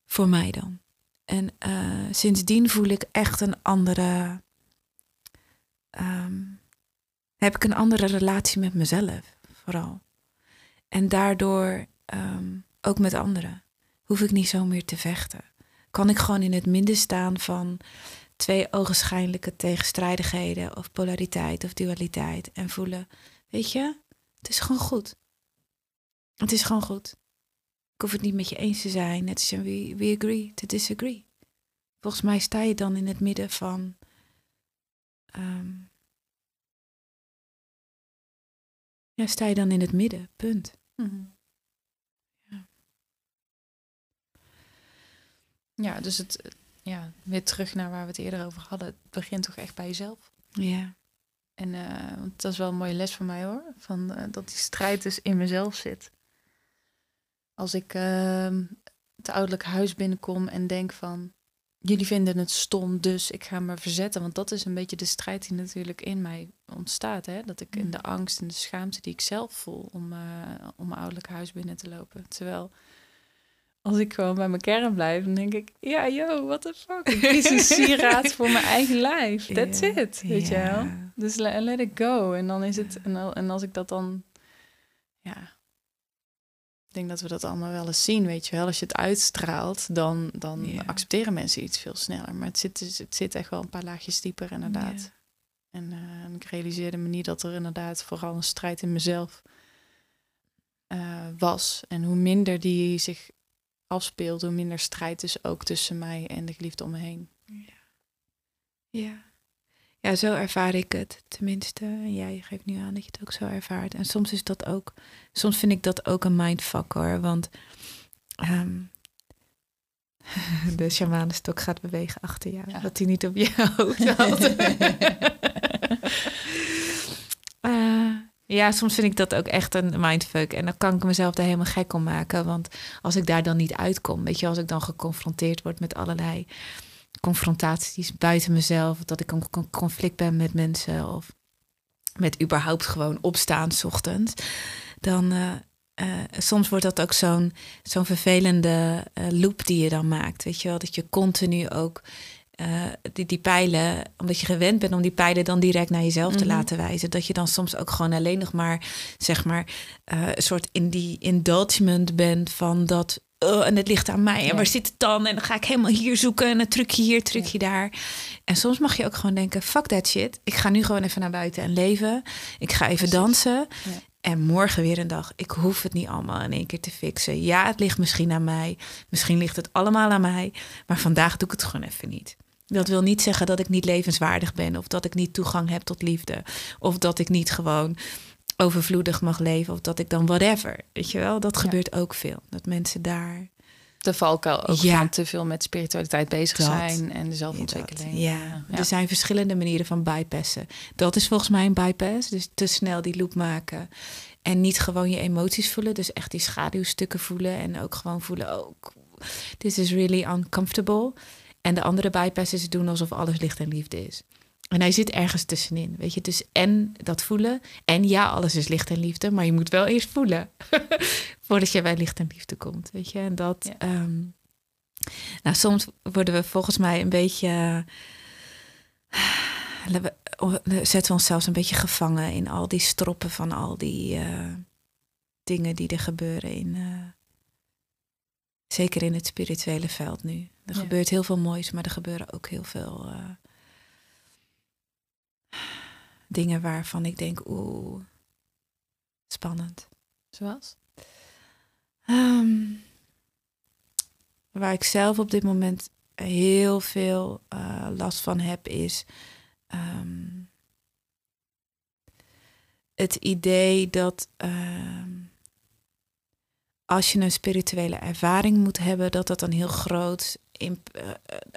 voor mij dan. En eh, sindsdien voel ik echt een andere. ehm, heb ik een andere relatie met mezelf, vooral. En daardoor ehm, ook met anderen. Hoef ik niet zo meer te vechten. Kan ik gewoon in het midden staan van twee ogenschijnlijke tegenstrijdigheden of polariteit of dualiteit en voelen, weet je, het is gewoon goed. Het is gewoon goed. Ik hoef het niet met je eens te zijn. Het is een we, we agree to disagree. Volgens mij sta je dan in het midden van. ehm, ja, sta je dan in het midden, punt. Mhm. Ja. Ja, dus het, ja, weer terug naar waar we het eerder over hadden. Het begint toch echt bij jezelf. Ja, En eh, want dat is wel een mooie les voor mij hoor. Van, eh, dat die strijd dus in mezelf zit. Als ik ehm, het ouderlijk huis binnenkom en denk van... jullie vinden het stom, dus ik ga me verzetten. Want dat is een beetje de strijd die natuurlijk in mij ontstaat. Hè? Dat ik in de angst en de schaamte die ik zelf voel om, uh, om mijn ouderlijk huis binnen te lopen. Terwijl als ik gewoon bij mijn kern blijf, dan denk ik, ja, yo, what the fuck. Ik kies een sieraad voor mijn eigen lijf. That's it, weet je wel. Dus let, let it go. En dan is het, en, en als ik dat dan, ja, ik denk dat we dat allemaal wel eens zien, weet je wel. Als je het uitstraalt, dan, dan accepteren mensen iets veel sneller. Maar het zit, dus, het zit echt wel een paar laagjes dieper, inderdaad. En, uh, ik realiseerde me niet dat er inderdaad vooral een strijd in mezelf uh, was. En hoe minder die zich afspeelt, hoe minder strijd is ook tussen mij en de geliefde om me heen. Ja. ja. Ja, zo ervaar ik het tenminste. En jij geeft nu aan dat je het ook zo ervaart. En soms is dat ook, soms vind ik dat ook een mindfuck hoor. Want um, de shamanenstok gaat bewegen achter jou. Ja. Dat hij niet op je hoofd uh, ja, soms vind ik dat ook echt een mindfuck. En dan kan ik mezelf daar helemaal gek om maken. Want als ik daar dan niet uitkom, weet je, als ik dan geconfronteerd word met allerlei confrontaties buiten mezelf, dat ik een conflict ben met mensen of met überhaupt gewoon opstaan s ochtends, dan uh, uh, soms wordt dat ook zo'n zo'n vervelende uh, loop die je dan maakt. Weet je wel, dat je continu ook uh, die, die pijlen, omdat je gewend bent om die pijlen dan direct naar jezelf te mhm. laten wijzen, dat je dan soms ook gewoon alleen nog maar, zeg maar, uh, een soort in die indulgement bent van dat. Uh, en het ligt aan mij. En waar zit het dan? En dan ga ik helemaal hier zoeken. En een trucje hier, trucje ja. daar. En soms mag je ook gewoon denken: fuck that shit. Ik ga nu gewoon even naar buiten en leven. Ik ga even Precies. dansen. Ja. En morgen weer een dag. Ik hoef het niet allemaal in één keer te fixen. Ja, het ligt misschien aan mij. Misschien ligt het allemaal aan mij. Maar vandaag doe ik het gewoon even niet. Dat wil niet zeggen dat ik niet levenswaardig ben of dat ik niet toegang heb tot liefde of dat ik niet gewoon overvloedig mag leven of dat ik dan whatever. Weet je wel, dat ja. gebeurt ook veel. Dat mensen daar de valkuil ook ja. van te veel met spiritualiteit bezig dat, zijn en de zelfontwikkeling. Ja. ja. er zijn verschillende manieren van bypassen. Dat is volgens mij een bypass. Dus te snel die loop maken en niet gewoon je emoties voelen. Dus echt die schaduwstukken voelen en ook gewoon voelen, oh, this is really uncomfortable. En de andere bypass is doen alsof alles licht en liefde is. En hij zit ergens tussenin, weet je. Dus en dat voelen. En ja, alles is licht en liefde. Maar je moet wel eerst voelen. voordat je bij licht en liefde komt, weet je. En dat... Ja. Um, nou, soms worden we volgens mij een beetje... Uh, zetten we onszelf een beetje gevangen in al die stroppen van al die uh, dingen die er gebeuren in... Uh, zeker in het spirituele veld nu. Er ja. gebeurt heel veel moois, maar er gebeuren ook heel veel uh, dingen waarvan ik denk, oeh, spannend. Zoals? Um, waar ik zelf op dit moment heel veel uh, last van heb, is um, het idee dat um, als je een spirituele ervaring moet hebben, dat dat dan heel groot in uh,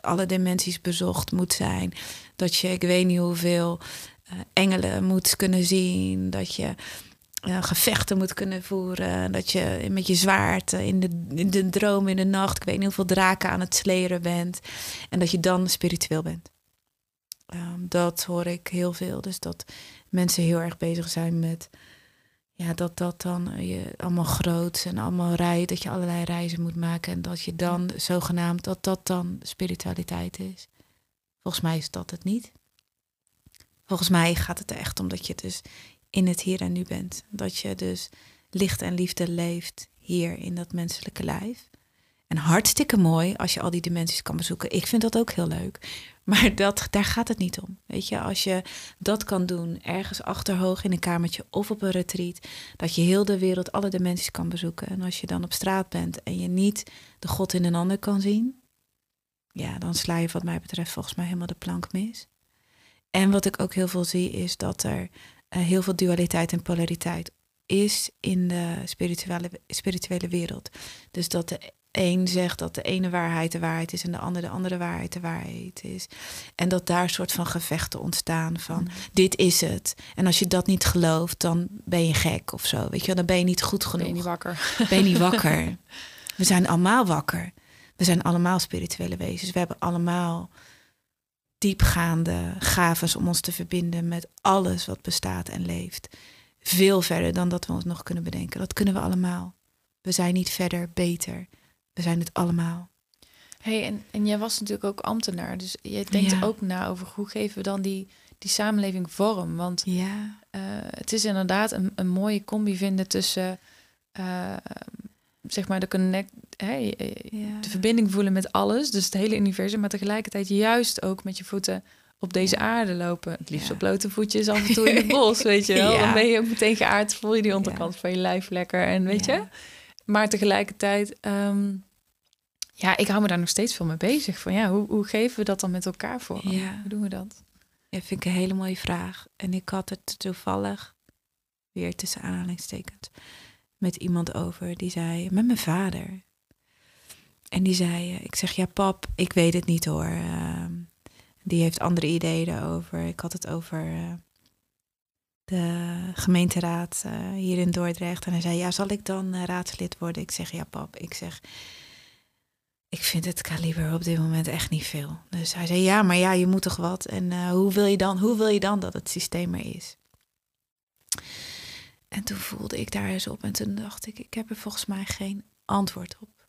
alle dimensies bezocht moet zijn. Dat je, ik weet niet hoeveel uh, engelen moet kunnen zien. Dat je gevechten moet kunnen voeren. Dat je met je zwaard in de, in de droom in de nacht, ik weet niet hoeveel draken aan het sleren bent. En dat je dan spiritueel bent. Um, dat hoor ik heel veel. Dus dat mensen heel erg bezig zijn met ja, dat dat dan eh, je allemaal groot en allemaal rijden, dat je allerlei reizen moet maken en dat je dan zogenaamd dat dat dan spiritualiteit is. Volgens mij is dat het niet. Volgens mij gaat het er echt om dat je dus in het hier en nu bent. Dat je dus licht en liefde leeft hier in dat menselijke lijf. En hartstikke mooi als je al die dimensies kan bezoeken. Ik vind dat ook heel leuk. Maar dat, daar gaat het niet om. Weet je, als je dat kan doen, ergens achterhoog in een kamertje of op een retreat, dat je heel de wereld, alle dimensies kan bezoeken. En als je dan op straat bent en je niet de God in een ander kan zien, ja, dan sla je wat mij betreft volgens mij helemaal de plank mis. En wat ik ook heel veel zie, is dat er uh, heel veel dualiteit en polariteit is in de spirituele, spirituele wereld. Dus dat de een zegt dat de ene waarheid de waarheid is en de andere de andere waarheid de waarheid is. En dat daar soort van gevechten ontstaan van mm. dit is het. En als je dat niet gelooft, dan ben je gek of zo. Weet je, dan ben je niet goed genoeg. Ben je niet wakker. Ben je niet wakker. We zijn allemaal wakker. We zijn allemaal spirituele wezens. We hebben allemaal diepgaande gaves om ons te verbinden met alles wat bestaat en leeft. Veel verder dan dat we ons nog kunnen bedenken. Dat kunnen we allemaal. We zijn niet verder, beter. We zijn het allemaal. hey, en, en jij was natuurlijk ook ambtenaar. Dus je denkt Ja. ook na over hoe geven we dan die, die samenleving vorm. Want Ja, eh, het is inderdaad een, een mooie combi vinden tussen... eh, zeg maar de connect, ja. de verbinding voelen met alles, dus het hele universum, maar tegelijkertijd juist ook met je voeten op deze aarde lopen. Het liefst Ja. op blote voetjes af en toe in het bos, weet je wel. Ja. Dan ben je ook meteen geaard, voel je die onderkant van je lijf lekker en weet je. Maar tegelijkertijd, ehm, ja, ik hou me daar nog steeds veel mee bezig. Van ja, hoe, hoe geven we dat dan met elkaar voor? Ja. Hoe doen we dat? Ja, vind ik een hele mooie vraag. En ik had het toevallig, weer tussen aanhalingstekens, met iemand over. Die zei, met mijn vader. En die zei, eh, ik zeg, ja pap, ik weet het niet hoor. Ehm, die heeft andere ideeën daarover. Ik had het over eh, de gemeenteraad eh, hier in Dordrecht. En hij zei, ja, zal ik dan raadslid worden? Ik zeg, ja pap, ik zeg... Ik vind het kaliber op dit moment echt niet veel. Dus hij zei, ja, maar ja, je moet toch wat. En eh, hoe, wil je dan, hoe wil je dan dat het systeem er is? En toen voelde ik daar eens op en toen dacht ik, ik heb er volgens mij geen antwoord op.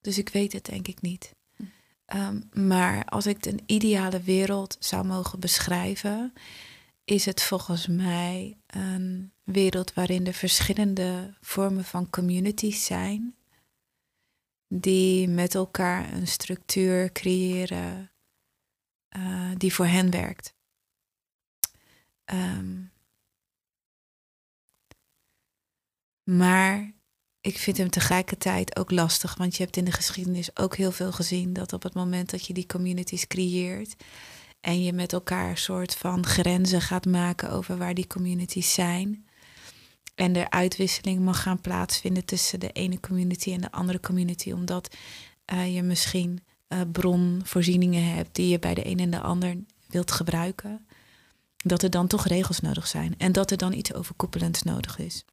Dus ik weet het denk ik niet. Hm. Ehm, maar als ik een ideale wereld zou mogen beschrijven, is het volgens mij een wereld waarin er verschillende vormen van communities zijn die met elkaar een structuur creëren eh, die voor hen werkt. Ehm, maar ik vind hem tegelijkertijd ook lastig, want je hebt in de geschiedenis ook heel veel gezien dat op het moment dat je die communities creëert en je met elkaar een soort van grenzen gaat maken over waar die communities zijn, en er uitwisseling mag gaan plaatsvinden tussen de ene community en de andere community, omdat eh, je misschien eh, bronvoorzieningen hebt die je bij de een en de ander wilt gebruiken, dat er dan toch regels nodig zijn en dat er dan iets overkoepelends nodig is.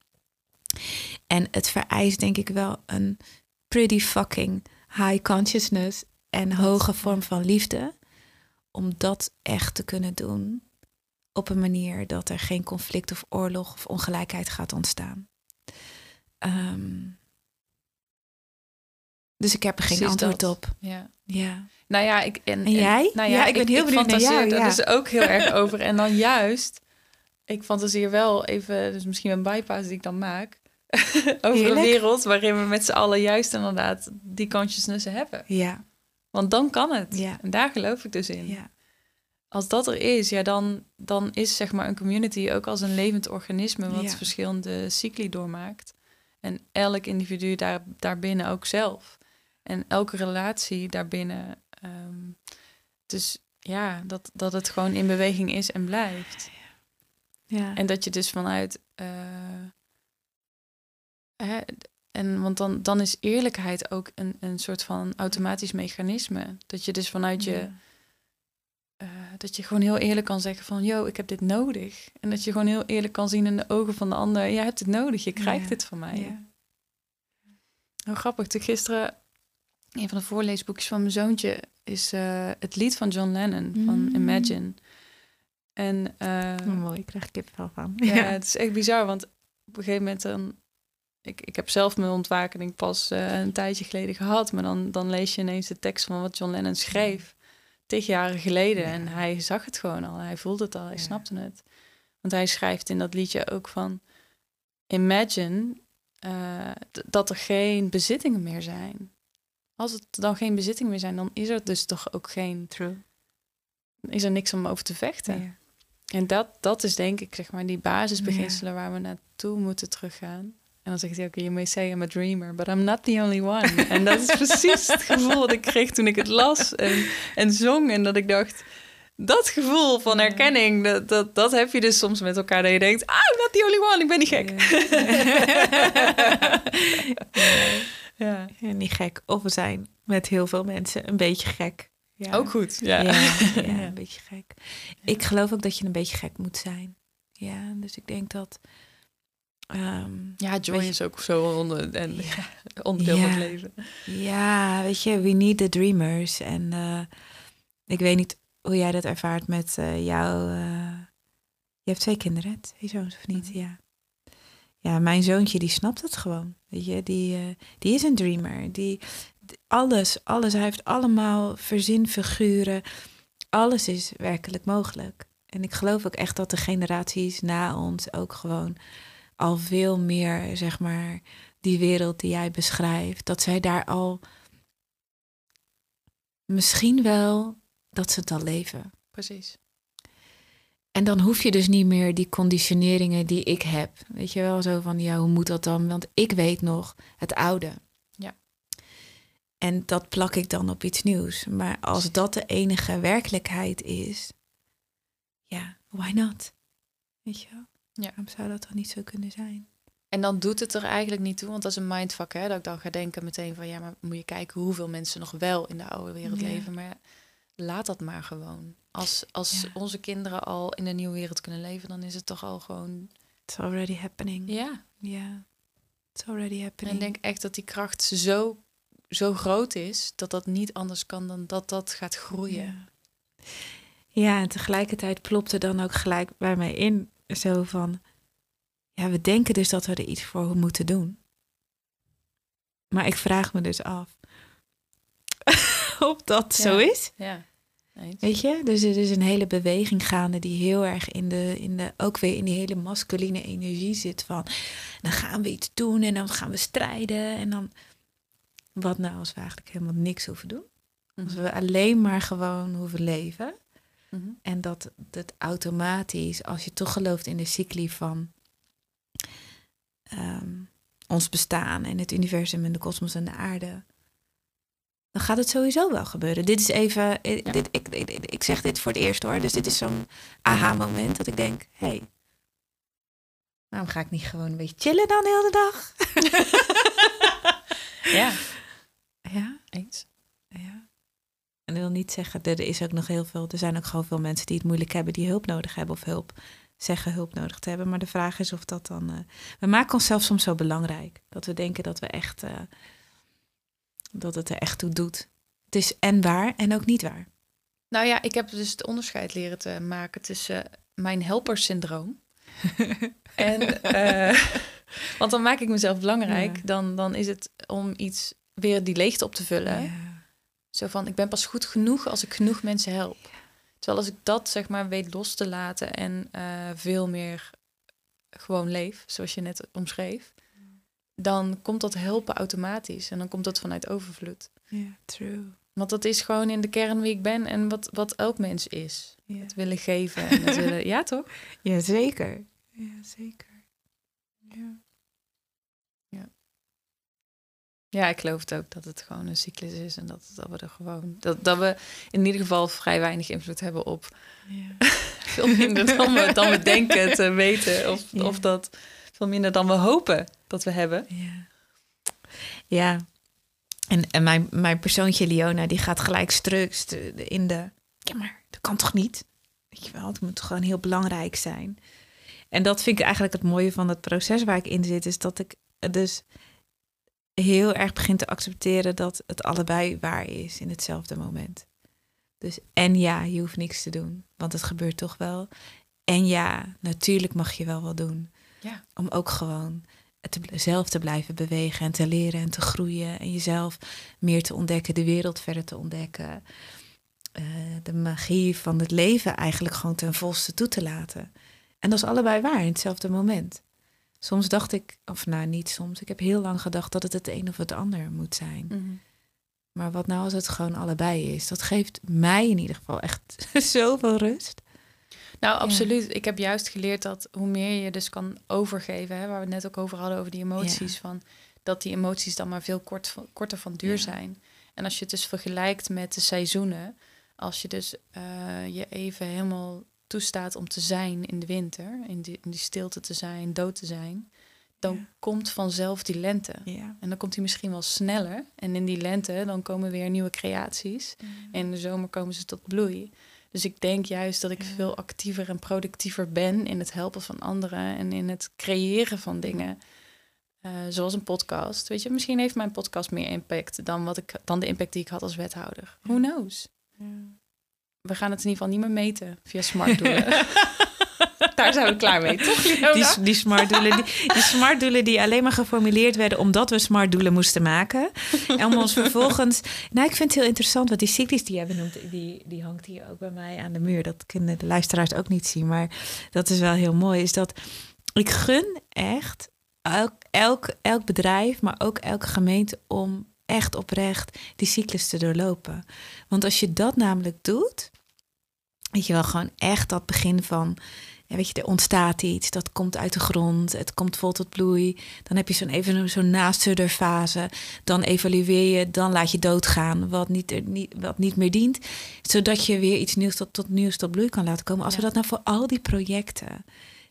En het vereist denk ik wel een pretty fucking high consciousness en hoge vorm van liefde om dat echt te kunnen doen op een manier dat er geen conflict of oorlog of ongelijkheid gaat ontstaan. Ehm, dus ik heb er geen Precies antwoord dat. op. Ja. Ja. Nou ja, ik, en, En jij? nou ja, Ja, ik ben heel benieuwd naar jou, ja. dus ook heel erg over. En dan juist, ik fantaseer wel even, dus misschien een bypass die ik dan maak, over een Heerlijk. wereld waarin we met z'n allen juist inderdaad die consciousness hebben. Ja. Want dan kan het. Ja. En daar geloof ik dus in. ja. Als dat er is, ja, dan, dan is zeg maar een community ook als een levend organisme wat Ja. verschillende cycli doormaakt. En elk individu daar, daarbinnen ook zelf. En elke relatie daarbinnen. ehm, dus ja, dat, dat het gewoon in beweging is en blijft. ja. En dat je dus vanuit. eh, hè, en want dan, dan is eerlijkheid ook een, een soort van automatisch mechanisme. Dat je dus vanuit je. Eh, dat je gewoon heel eerlijk kan zeggen van, yo, ik heb dit nodig. En dat je gewoon heel eerlijk kan zien in de ogen van de ander, jij hebt dit nodig, je krijgt Ja. dit van mij. Ja. Heel grappig, toen gisteren, een van de voorleesboekjes van mijn zoontje is eh, het lied van John Lennon, van Mm. Imagine. En eh, Oh, mooi, ik krijg ik wel van. ja, het is echt bizar, want op een gegeven moment dan... Ik, ik heb zelf mijn ontwakening pas een tijdje geleden gehad, maar dan, dan lees je ineens de tekst van wat John Lennon schreef tig jaren geleden. Ja. En hij zag het gewoon al, hij voelde het al, hij Ja. snapte het. Want hij schrijft in dat liedje ook van... Imagine eh, dat er geen bezittingen meer zijn. Als het dan geen bezittingen meer zijn, dan is er dus toch ook geen... True. Is er niks om over te vechten. Ja. En dat, dat is denk ik, zeg maar, die basisbeginselen waar we naartoe moeten teruggaan. En dan zegt hij ook, you may say I'm a dreamer, but I'm not the only one. en dat is precies het gevoel dat ik kreeg toen ik het las en, en zong. En dat ik dacht, dat gevoel van herkenning, dat, dat, dat heb je dus soms met elkaar. Dat je denkt, ah, I'm not the only one, ik ben niet gek. ja. Ja, niet gek. Of we zijn met heel veel mensen een beetje gek. Ja. Ook goed. Ja. een beetje gek. Ik geloof ook dat je een beetje gek moet zijn. Ja, dus ik denk dat ehm, Ja, joy je- is ook zo onder, en, ja, onderdeel Ja. van het leven. Ja, weet je, we need the dreamers. En eh, ik weet niet hoe jij dat ervaart met eh, jou. eh, je hebt twee kinderen, hè? Twee zoons of niet? Mhm. Ja. Ja, mijn zoontje die snapt het gewoon. Weet je, die, die is een dreamer. Die, alles, alles. Hij heeft allemaal verzinfiguren. Alles is werkelijk mogelijk. En ik geloof ook echt dat de generaties na ons ook gewoon al veel meer, zeg maar, die wereld die jij beschrijft, dat zij daar al misschien wel dat ze het al leven. Precies. En dan hoef je dus niet meer die conditioneringen die ik heb. Weet je wel, zo van ja, hoe moet dat dan? Want ik weet nog het oude. Ja. En dat plak ik dan op iets nieuws. Maar als dat de enige werkelijkheid is, ja, why not? Weet je wel? Ja. Waarom zou dat dan niet zo kunnen zijn? En dan doet het er eigenlijk niet toe, want dat is een mindfuck, hè? Dat ik dan ga denken meteen van, ja, maar moet je kijken hoeveel mensen nog wel in de oude wereld Ja. leven. Maar laat dat maar gewoon. Als, als Ja. onze kinderen al in een nieuwe wereld kunnen leven, dan is het toch al gewoon, It's already happening. ja. Ja. It's already En happening. ik denk echt dat die kracht zo, zo groot is, dat dat niet anders kan dan dat dat gaat groeien. Ja. ja, en tegelijkertijd plopte dan ook gelijk bij mij in zo van... Ja, we denken dus dat we er iets voor moeten doen. Maar ik vraag me dus af of dat Ja. zo is. Ja. Eens. Weet je? Dus er is een hele beweging gaande die heel erg in de, in de, ook weer in die hele masculine energie zit van, dan gaan we iets doen en dan gaan we strijden en dan, wat nou als we eigenlijk helemaal niks hoeven doen? Als Mhm. we alleen maar gewoon hoeven leven Mhm. en dat het automatisch, als je toch gelooft in de cycli van ehm, ons bestaan en het universum en de kosmos en de aarde, dan gaat het sowieso wel gebeuren. Dit is even, ik, Ja. dit, ik, ik, ik zeg dit voor het eerst hoor, dus dit is zo'n aha-moment dat ik denk, hé, hey, waarom ga ik niet gewoon een beetje chillen dan de hele dag? Ja, Ja, eens. En ik wil niet zeggen, er is ook nog heel veel, er zijn ook gewoon veel mensen die het moeilijk hebben, die hulp nodig hebben of hulp zeggen hulp nodig te hebben. Maar de vraag is of dat dan. eh, we maken onszelf soms zo belangrijk dat we denken dat we echt. eh, dat het er echt toe doet. Het is en waar en ook niet waar. Nou ja, ik heb dus het onderscheid leren te maken tussen mijn helpersyndroom. en, eh, want dan maak ik mezelf belangrijk. Ja. Dan, dan is het om iets weer die leegte op te vullen. Ja. Zo van, ik ben pas goed genoeg als ik genoeg mensen help. Terwijl als ik dat zeg maar weet los te laten en eh, veel meer gewoon leef, zoals je net omschreef, dan komt dat helpen automatisch en dan komt dat vanuit overvloed. Ja, true. Want dat is gewoon in de kern wie ik ben en wat, wat elk mens is. Het willen geven en het willen... Ja, toch? ja, zeker. Ja, zeker. Ja. Ja, ik geloof het ook dat het gewoon een cyclus is en dat, dat we er gewoon... Dat, dat we in ieder geval vrij weinig invloed hebben op Ja. veel minder dan we, dan we denken te weten. Of, Ja. of dat veel minder dan we hopen dat we hebben. Ja. Ja. En, en mijn, mijn persoontje Leona, die gaat gelijk struks in de... Ja, maar dat kan toch niet? Weet je wel, het moet gewoon heel belangrijk zijn. En dat vind ik eigenlijk het mooie van het proces waar ik in zit. Is dat ik dus heel erg begin te accepteren dat het allebei waar is in hetzelfde moment. Dus en ja, je hoeft niks te doen, want het gebeurt toch wel. En ja, natuurlijk mag je wel wat doen. Ja. Om ook gewoon te, zelf te blijven bewegen en te leren en te groeien. En jezelf meer te ontdekken, de wereld verder te ontdekken. Eh, de magie van het leven eigenlijk gewoon ten volste toe te laten. En dat is allebei waar in hetzelfde moment. Soms dacht ik, of nou niet soms, ik heb heel lang gedacht dat het het een of het ander moet zijn. Maar wat nou als het gewoon allebei is? Dat geeft mij in ieder geval echt zoveel rust. Nou, absoluut. Ik heb juist geleerd dat hoe meer je dus kan overgeven, hè, waar we het net ook over hadden, over die emoties, van, dat die emoties dan maar veel kort, korter van duur Ja. zijn. En als je het dus vergelijkt met de seizoenen, als je dus eh, je even helemaal toestaat om te zijn in de winter, in die, in die stilte te zijn, dood te zijn, dan Ja. komt vanzelf die lente. Ja. En dan komt die misschien wel sneller. En in die lente dan komen weer nieuwe creaties. En in de zomer komen ze tot bloei. Dus ik denk juist dat ik veel actiever en productiever ben in het helpen van anderen en in het creëren van dingen. Uh, zoals een podcast. Weet je, misschien heeft mijn podcast meer impact dan, wat ik, dan de impact die ik had als wethouder. Who knows? Ja. We gaan het in ieder geval niet meer meten via smartdoelen. Daar zijn we klaar mee, toch? Die, die smartdoelen die, die smartdoelen die alleen maar geformuleerd werden omdat we smartdoelen moesten maken. En om ons vervolgens. Nou, ik vind het heel interessant wat die cyclus die jij benoemt, die, die hangt hier ook bij mij aan de muur. Dat kunnen de luisteraars ook niet zien, maar dat is wel heel mooi. Is dat ik gun echt elk, elk, elk bedrijf, maar ook elke gemeente om echt oprecht die cyclus te doorlopen. Want als je dat namelijk doet, weet je wel, gewoon echt dat begin van ja, weet je, er ontstaat iets, dat komt uit de grond, het komt vol tot bloei. Dan heb je zo'n even zo'n fase. Dan evalueer je, dan laat je doodgaan wat niet, niet, wat niet meer dient. Zodat je weer iets nieuws tot, tot nieuws tot bloei kan laten komen. Als we dat nou voor al die projecten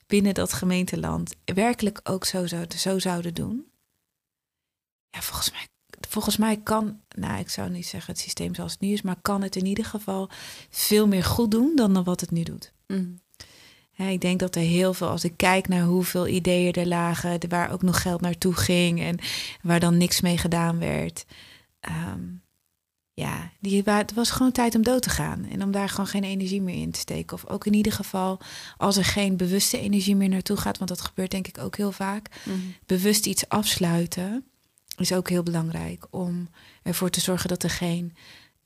binnen dat gemeenteland werkelijk ook zo, zo, zo zouden doen. Ja, volgens mij volgens mij kan, nou ik zou niet zeggen het systeem zoals het nu is, maar kan het in ieder geval veel meer goed doen dan wat het nu doet. Mm ik denk dat er heel veel, als ik kijk naar hoeveel ideeën er lagen, waar ook nog geld naartoe ging en waar dan niks mee gedaan werd. Ehm, ja, die, het was gewoon tijd om dood te gaan en om daar gewoon geen energie meer in te steken. Of ook in ieder geval, als er geen bewuste energie meer naartoe gaat, want dat gebeurt denk ik ook heel vaak, mhm. bewust iets afsluiten is ook heel belangrijk om ervoor te zorgen dat er geen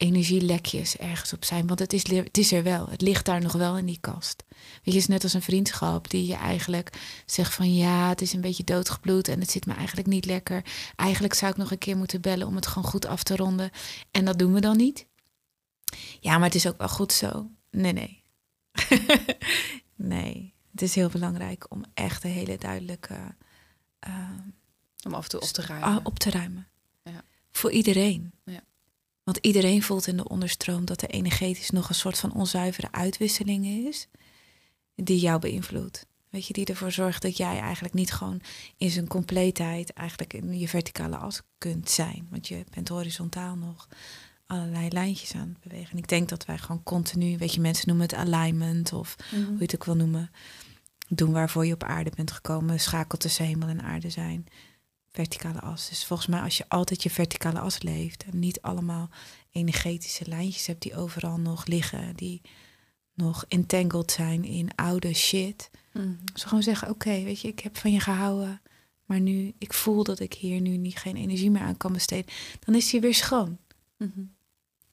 energielekjes ergens op zijn. Want het is, het is er wel. Het ligt daar nog wel in die kast. Weet je, het is net als een vriendschap die je eigenlijk zegt van ja, het is een beetje doodgebloed en het zit me eigenlijk niet lekker. Eigenlijk zou ik nog een keer moeten bellen om het gewoon goed af te ronden. En dat doen we dan niet. Ja, maar het is ook wel goed zo. Nee, nee. nee, het is heel belangrijk om echt een hele duidelijke. Uh, om af en toe op te ruimen. Op te ruimen. Ja. Voor iedereen. Ja. Want iedereen voelt in de onderstroom dat er energetisch nog een soort van onzuivere uitwisseling is. Die jou beïnvloedt. Weet je, die ervoor zorgt dat jij eigenlijk niet gewoon in zijn compleetheid eigenlijk in je verticale as kunt zijn. Want je bent horizontaal nog allerlei lijntjes aan het bewegen. En ik denk dat wij gewoon continu, weet je, mensen noemen het alignment of mhm. hoe je het ook wil noemen. Doen waarvoor je op aarde bent gekomen, schakelt tussen hemel en aarde zijn verticale as. Dus volgens mij als je altijd je verticale as leeft en niet allemaal energetische lijntjes hebt die overal nog liggen, die nog entangled zijn in oude shit. Mm. Dus gewoon zeggen, oké, weet je, ik heb van je gehouden, maar nu, ik voel dat ik hier nu niet geen energie meer aan kan besteden, dan is hij weer schoon. Mhm.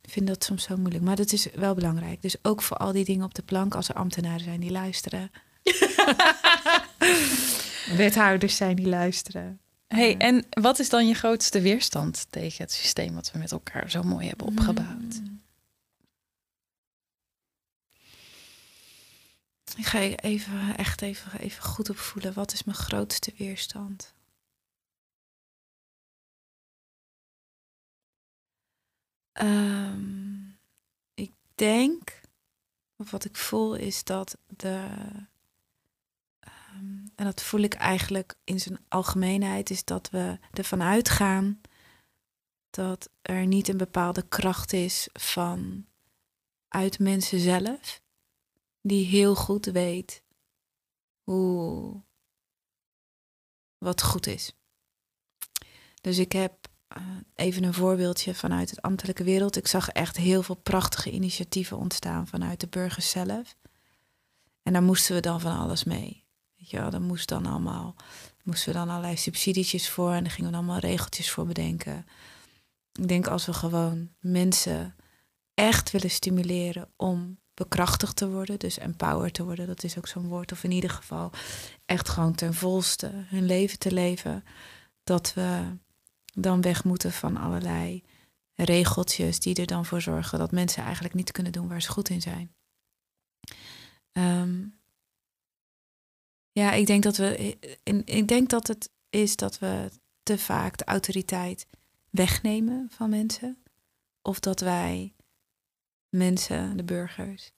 Ik vind dat soms zo moeilijk, maar dat is wel belangrijk. Dus ook voor al die dingen op de plank, als er ambtenaren zijn die luisteren. Wethouders zijn die luisteren. Hey, en wat is dan je grootste weerstand tegen het systeem wat we met elkaar zo mooi hebben opgebouwd? Hmm. Ik ga even, echt even, even goed opvoelen. Wat is mijn grootste weerstand? Um, ik denk, of wat ik voel, is dat de Ehm, en dat voel ik eigenlijk in zijn algemeenheid, is dat we ervan uitgaan dat er niet een bepaalde kracht is van uit mensen zelf, die heel goed weet hoe wat goed is. Dus ik heb eh, even een voorbeeldje vanuit het ambtelijke wereld. Ik zag echt heel veel prachtige initiatieven ontstaan vanuit de burgers zelf. En daar moesten we dan van alles mee. Ja, dan moest dan allemaal, moesten we dan allerlei subsidietjes voor en daar gingen we allemaal regeltjes voor bedenken. Ik denk als we gewoon mensen echt willen stimuleren om bekrachtigd te worden, dus empowered te worden, dat is ook zo'n woord, of in ieder geval echt gewoon ten volste hun leven te leven, dat we dan weg moeten van allerlei regeltjes die er dan voor zorgen dat mensen eigenlijk niet kunnen doen waar ze goed in zijn. Um, ja, ik denk dat we. Ik denk dat het is dat we te vaak de autoriteit wegnemen van mensen. Of dat wij mensen, de burgers,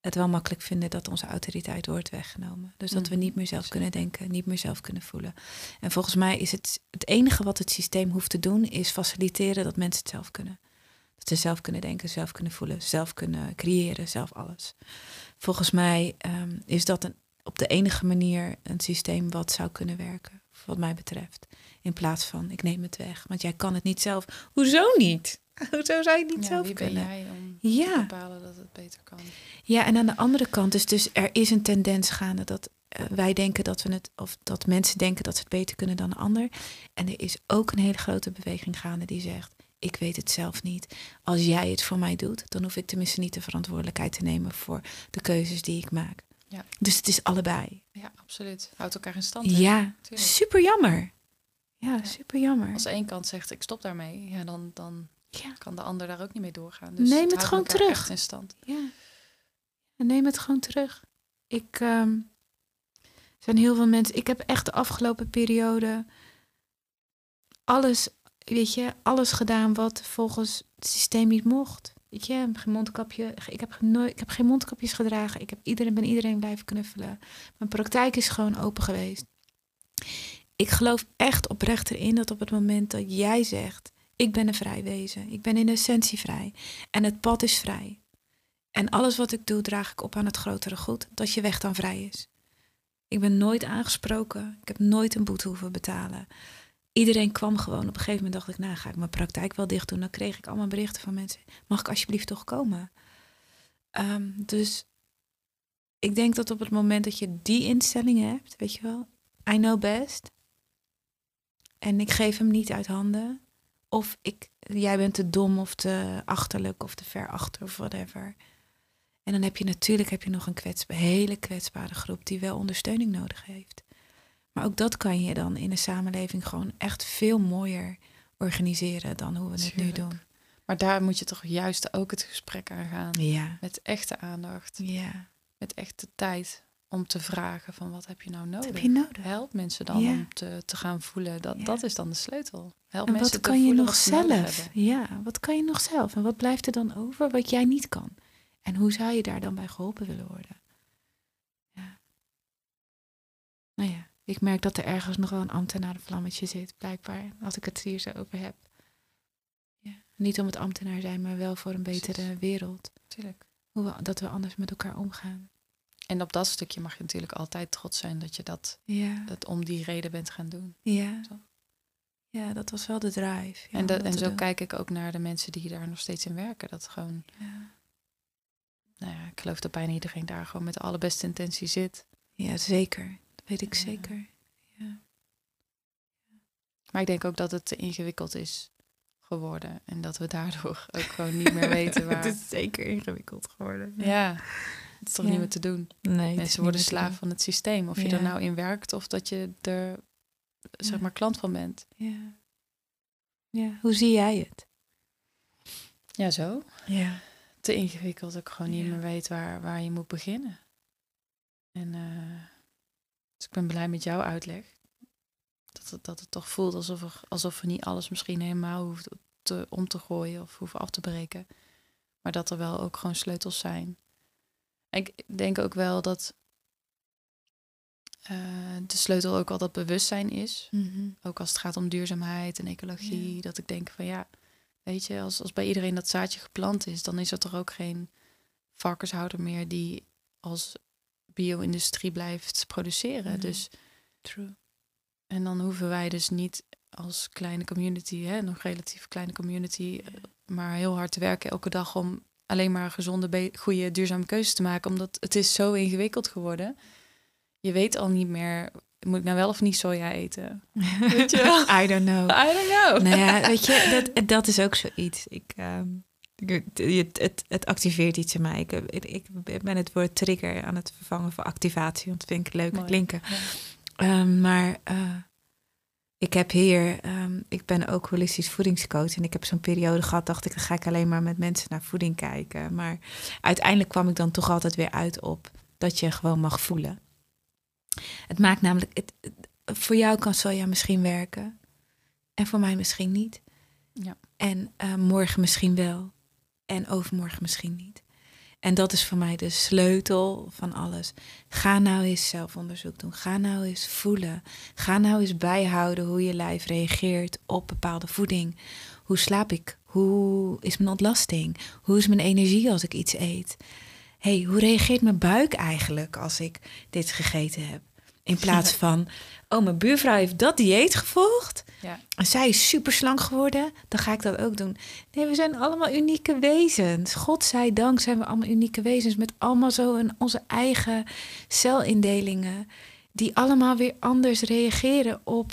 het wel makkelijk vinden dat onze autoriteit wordt weggenomen. Dus dat we mhm, niet meer zelf kunnen denken, niet meer zelf kunnen voelen. En volgens mij is het het enige wat het systeem hoeft te doen, is faciliteren dat mensen het zelf kunnen. Dat ze zelf kunnen denken, zelf kunnen voelen, zelf kunnen creëren, zelf alles. Volgens mij ehm, is dat een, op de enige manier een systeem wat zou kunnen werken, wat mij betreft. In plaats van ik neem het weg, want jij kan het niet zelf. Hoezo niet? Hoezo zou je het niet Ja, zelf wie ben kunnen? jij om Ja. te bepalen dat het beter kan? Ja, en aan de andere kant is dus er is een tendens gaande dat eh, wij denken dat we het, of dat mensen denken dat ze het beter kunnen dan een ander. En er is ook een hele grote beweging gaande die zegt: Ik weet het zelf niet. Als jij het voor mij doet, dan hoef ik tenminste niet de verantwoordelijkheid te nemen voor de keuzes die ik maak. Ja. Dus het is allebei. Ja, absoluut. Houdt elkaar in stand. hè? Ja, Tuurlijk. super jammer. Ja, super jammer. Als één kant zegt ik stop daarmee, ja, dan, dan Ja. kan de ander daar ook niet mee doorgaan. Dus Neem het gewoon terug. in stand. Ja. En neem het gewoon terug. Ik ehm, er zijn heel veel mensen. Ik heb echt de afgelopen periode alles, weet je, alles gedaan wat volgens het systeem niet mocht. Weet je, geen mondkapje. Ik heb, nooit, ik heb geen mondkapjes gedragen. Ik heb iedereen, ben iedereen blijven knuffelen. Mijn praktijk is gewoon open geweest. Ik geloof echt oprecht erin dat op het moment dat jij zegt: Ik ben een vrij wezen, ik ben in essentie vrij en het pad is vrij. En alles wat ik doe, draag ik op aan het grotere goed, dat je weg dan vrij is. Ik ben nooit aangesproken. Ik heb nooit een boete hoeven betalen. Iedereen kwam gewoon. Op een gegeven moment dacht ik, nou ga ik mijn praktijk wel dicht doen. Dan kreeg ik allemaal berichten van mensen. Mag ik alsjeblieft toch komen? Ehm, dus ik denk dat op het moment dat je die instelling hebt, weet je wel, I know best. En ik geef hem niet uit handen. Of ik, jij bent te dom of te achterlijk of te ver achter of whatever. En dan heb je natuurlijk heb je nog een kwetsba- hele kwetsbare groep die wel ondersteuning nodig heeft. Maar ook dat kan je dan in een samenleving gewoon echt veel mooier organiseren dan hoe we het nu doen. Maar daar moet je toch juist ook het gesprek aan gaan. Ja, Met echte aandacht. ja. Met echte tijd om te vragen van wat heb je nou Wat nodig? heb je nodig? Help mensen dan Ja. om te, te gaan voelen. Dat, Ja. dat is dan de sleutel. Help En mensen wat te kan je nog wat zelf? Ja, wat kan je nog zelf? En wat blijft er dan over wat jij niet kan? En hoe zou je daar dan bij geholpen willen worden? Ja. Nou ja, ik merk dat er ergens nog wel een ambtenarenvlammetje zit, blijkbaar, als ik het hier zo over heb. Ja. Niet om het ambtenaar zijn, maar wel voor een betere Precies. wereld. Tuurlijk. Hoe we, dat we anders met elkaar omgaan. En op dat stukje mag je natuurlijk altijd trots zijn dat je dat Ja, het om die reden bent gaan doen. ja. Zo. Ja, dat was wel de drive. Ja, en dat, en zo doen. kijk ik ook naar de mensen die daar nog steeds in werken. Dat gewoon, Ja. nou ja, ik geloof dat bijna iedereen daar gewoon met de allerbeste intentie zit. ja, zeker. Weet ik zeker. Ja. Maar ik denk ook dat het te ingewikkeld is geworden. En dat we daardoor ook gewoon niet meer weten waar. het is zeker ingewikkeld geworden. Ja, het is toch Ja. niet meer te doen. Nee, Mensen worden slaaf van het systeem. Of je er nou in werkt of dat je er, zeg maar, klant van bent. Ja. ja. Hoe zie jij het? Ja, zo. Ja. Te ingewikkeld dat ik gewoon niet meer weet waar, waar je moet beginnen. En eh, dus ik ben blij met jouw uitleg. Dat het, dat het toch voelt alsof, er, alsof we niet alles misschien helemaal hoeven te, om te gooien of hoeven af te breken. Maar dat er wel ook gewoon sleutels zijn. En ik denk ook wel dat eh, de sleutel ook al dat bewustzijn is. Mhm. Ook als het gaat om duurzaamheid en ecologie. Ja. Dat ik denk van ja, weet je, als, als bij iedereen dat zaadje geplant is, dan is er toch ook geen varkenshouder meer die als bio-industrie blijft produceren. Nee. Dus, True. en dan hoeven wij dus niet als kleine community, hè, nog relatief kleine community, eh, maar heel hard te werken elke dag om alleen maar gezonde, goede, duurzame keuzes te maken. Omdat het is zo ingewikkeld geworden. Je weet al niet meer, moet ik nou wel of niet soja eten? Weet je wel? I don't know. I don't know. nou ja, weet je, dat, dat is ook zoiets. Ik, ehm, ik- het, het, het activeert iets in mij. Ik, ik, ben het woord trigger aan het vervangen voor activatie. Want dat vind ik leuk Mooi. klinken. Ja. Ehm, maar eh, ik heb hier, ehm, ik ben ook holistisch voedingscoach. En ik heb zo'n periode gehad, dacht ik, dan ga ik alleen maar met mensen naar voeding kijken. Maar uiteindelijk kwam ik dan toch altijd weer uit op dat je gewoon mag voelen. Het maakt namelijk, het, het- voor jou kan soja misschien werken. En voor mij misschien niet. Ja. En eh, morgen misschien wel. En overmorgen misschien niet. En dat is voor mij de sleutel van alles. Ga nou eens zelfonderzoek doen. Ga nou eens voelen. Ga nou eens bijhouden hoe je lijf reageert op bepaalde voeding. Hoe slaap ik? Hoe is mijn ontlasting? Hoe is mijn energie als ik iets eet? hey, hoe reageert mijn buik eigenlijk als ik dit gegeten heb? In plaats van, oh, mijn buurvrouw heeft dat dieet gevolgd. Ja. En zij is super slank geworden. Dan ga ik dat ook doen. Nee, we zijn allemaal unieke wezens. God zij dank zijn we allemaal unieke wezens. Met allemaal zo een, onze eigen celindelingen. Die allemaal weer anders reageren op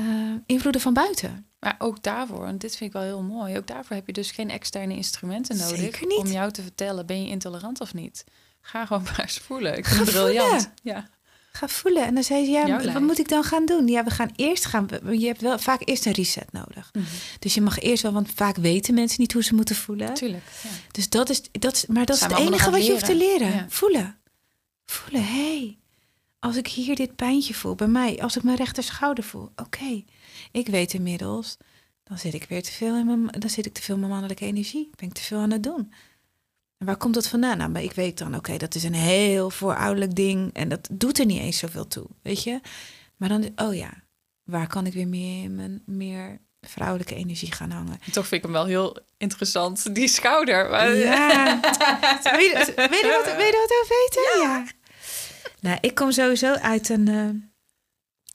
uh, invloeden van buiten. Maar ook daarvoor, en dit vind ik wel heel mooi, ook daarvoor heb je dus geen externe instrumenten nodig om jou te vertellen, ben je intolerant of niet? Ga gewoon maar eens voelen. Ik vind het briljant. Ja. Ga voelen. En dan zei ze, ja, wat moet ik dan gaan doen? Ja, we gaan eerst gaan. Je hebt wel vaak eerst een reset nodig. Mhm. Dus je mag eerst wel, want vaak weten mensen niet hoe ze moeten voelen. Tuurlijk. Ja. Dus dat is, dat is, maar dat is het enige wat je hoeft te leren. Voelen. Voelen. hey, als ik hier dit pijntje voel bij mij, als ik mijn rechter schouder voel, oké. Ik weet inmiddels, dan zit ik weer te veel in mijn, dan zit ik te veel in mijn mannelijke energie. Ben ik te veel aan het doen. Waar komt dat vandaan? Nou, maar ik weet dan, oké, dat is een heel voorouderlijk ding en dat doet er niet eens zoveel toe, weet je? Maar dan, oh ja, waar kan ik weer meer mijn meer vrouwelijke energie gaan hangen? Toch vind ik hem wel heel interessant, die schouder. Ja. weet, je, weet, je wat, weet je wat over weten? Ja. Nou, ik kom sowieso uit een, uh,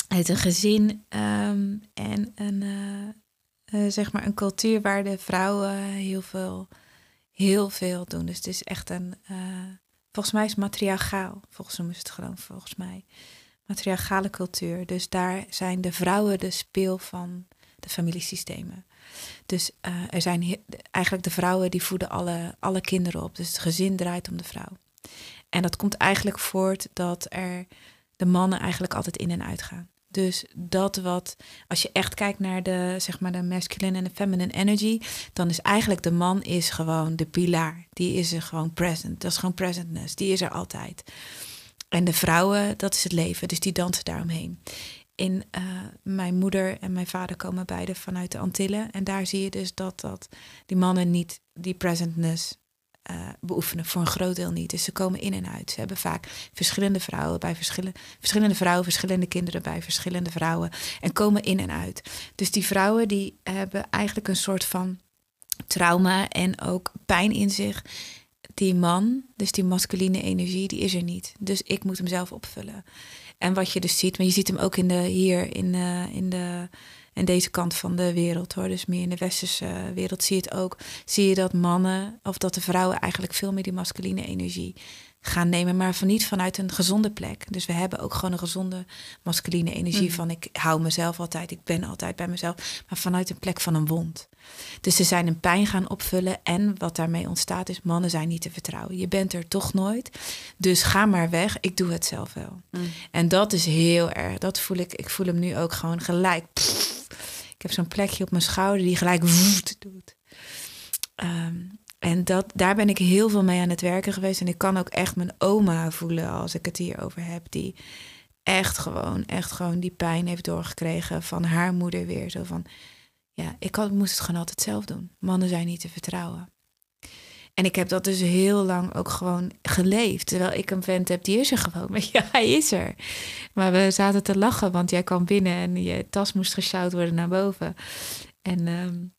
uit een gezin um, en een, uh, uh, zeg maar een cultuur waar de vrouwen heel veel, heel veel doen. Dus het is echt een, volgens mij is matriarchaal, volgens noemen ze het gewoon, volgens mij. Matriarchale cultuur. Dus daar zijn de vrouwen de speel van de familiesystemen. Dus er zijn eigenlijk de vrouwen die voeden alle, alle kinderen op. Dus het gezin draait om de vrouw. En dat komt eigenlijk voort dat er de mannen eigenlijk altijd in en uit gaan. Dus dat wat, als je echt kijkt naar de, zeg maar, de masculine en de feminine energy, dan is eigenlijk de man is gewoon de pilaar. Die is er gewoon present. Dat is gewoon presentness. Die is er altijd. En de vrouwen, dat is het leven. Dus die dansen daaromheen. In uh, mijn moeder en mijn vader komen beide vanuit de Antillen. En daar zie je dus dat, dat die mannen niet die presentness uh, beoefenen. Voor een groot deel niet. Dus ze komen in en uit. Ze hebben vaak verschillende vrouwen bij verschillende, verschillende vrouwen, verschillende kinderen bij verschillende vrouwen. En komen in en uit. Dus die vrouwen die hebben eigenlijk een soort van trauma en ook pijn in zich. Die man, dus die masculine energie, die is er niet. Dus ik moet hem zelf opvullen. En wat je dus ziet, maar je ziet hem ook in de, hier in, uh, in de en deze kant van de wereld hoor. Dus meer in de westerse wereld zie je het ook. Zie je dat mannen of dat de vrouwen eigenlijk veel meer die masculine energie gaan nemen, maar van niet vanuit een gezonde plek. Dus we hebben ook gewoon een gezonde masculine energie mm. van ik hou mezelf altijd, ik ben altijd bij mezelf, maar vanuit een plek van een wond. Dus ze zijn een pijn gaan opvullen en wat daarmee ontstaat is mannen zijn niet te vertrouwen. Je bent er toch nooit, dus ga maar weg, ik doe het zelf wel. Mm. En dat is heel erg, dat voel ik, ik voel hem nu ook gewoon gelijk. Ik heb zo'n plekje op mijn schouder die gelijk woed doet. Um, en dat, daar ben ik heel veel mee aan het werken geweest. En ik kan ook echt mijn oma voelen als ik het hierover heb. Die echt gewoon, echt gewoon die pijn heeft doorgekregen van haar moeder weer. Zo van, ja, ik, had, moest het gewoon altijd zelf doen. Mannen zijn niet te vertrouwen. En ik heb dat dus heel lang ook gewoon geleefd. Terwijl ik een vent heb, die is er gewoon. Maar ja, hij is er. Maar we zaten te lachen, want jij kwam binnen en je tas moest gesjouwd worden naar boven. En um,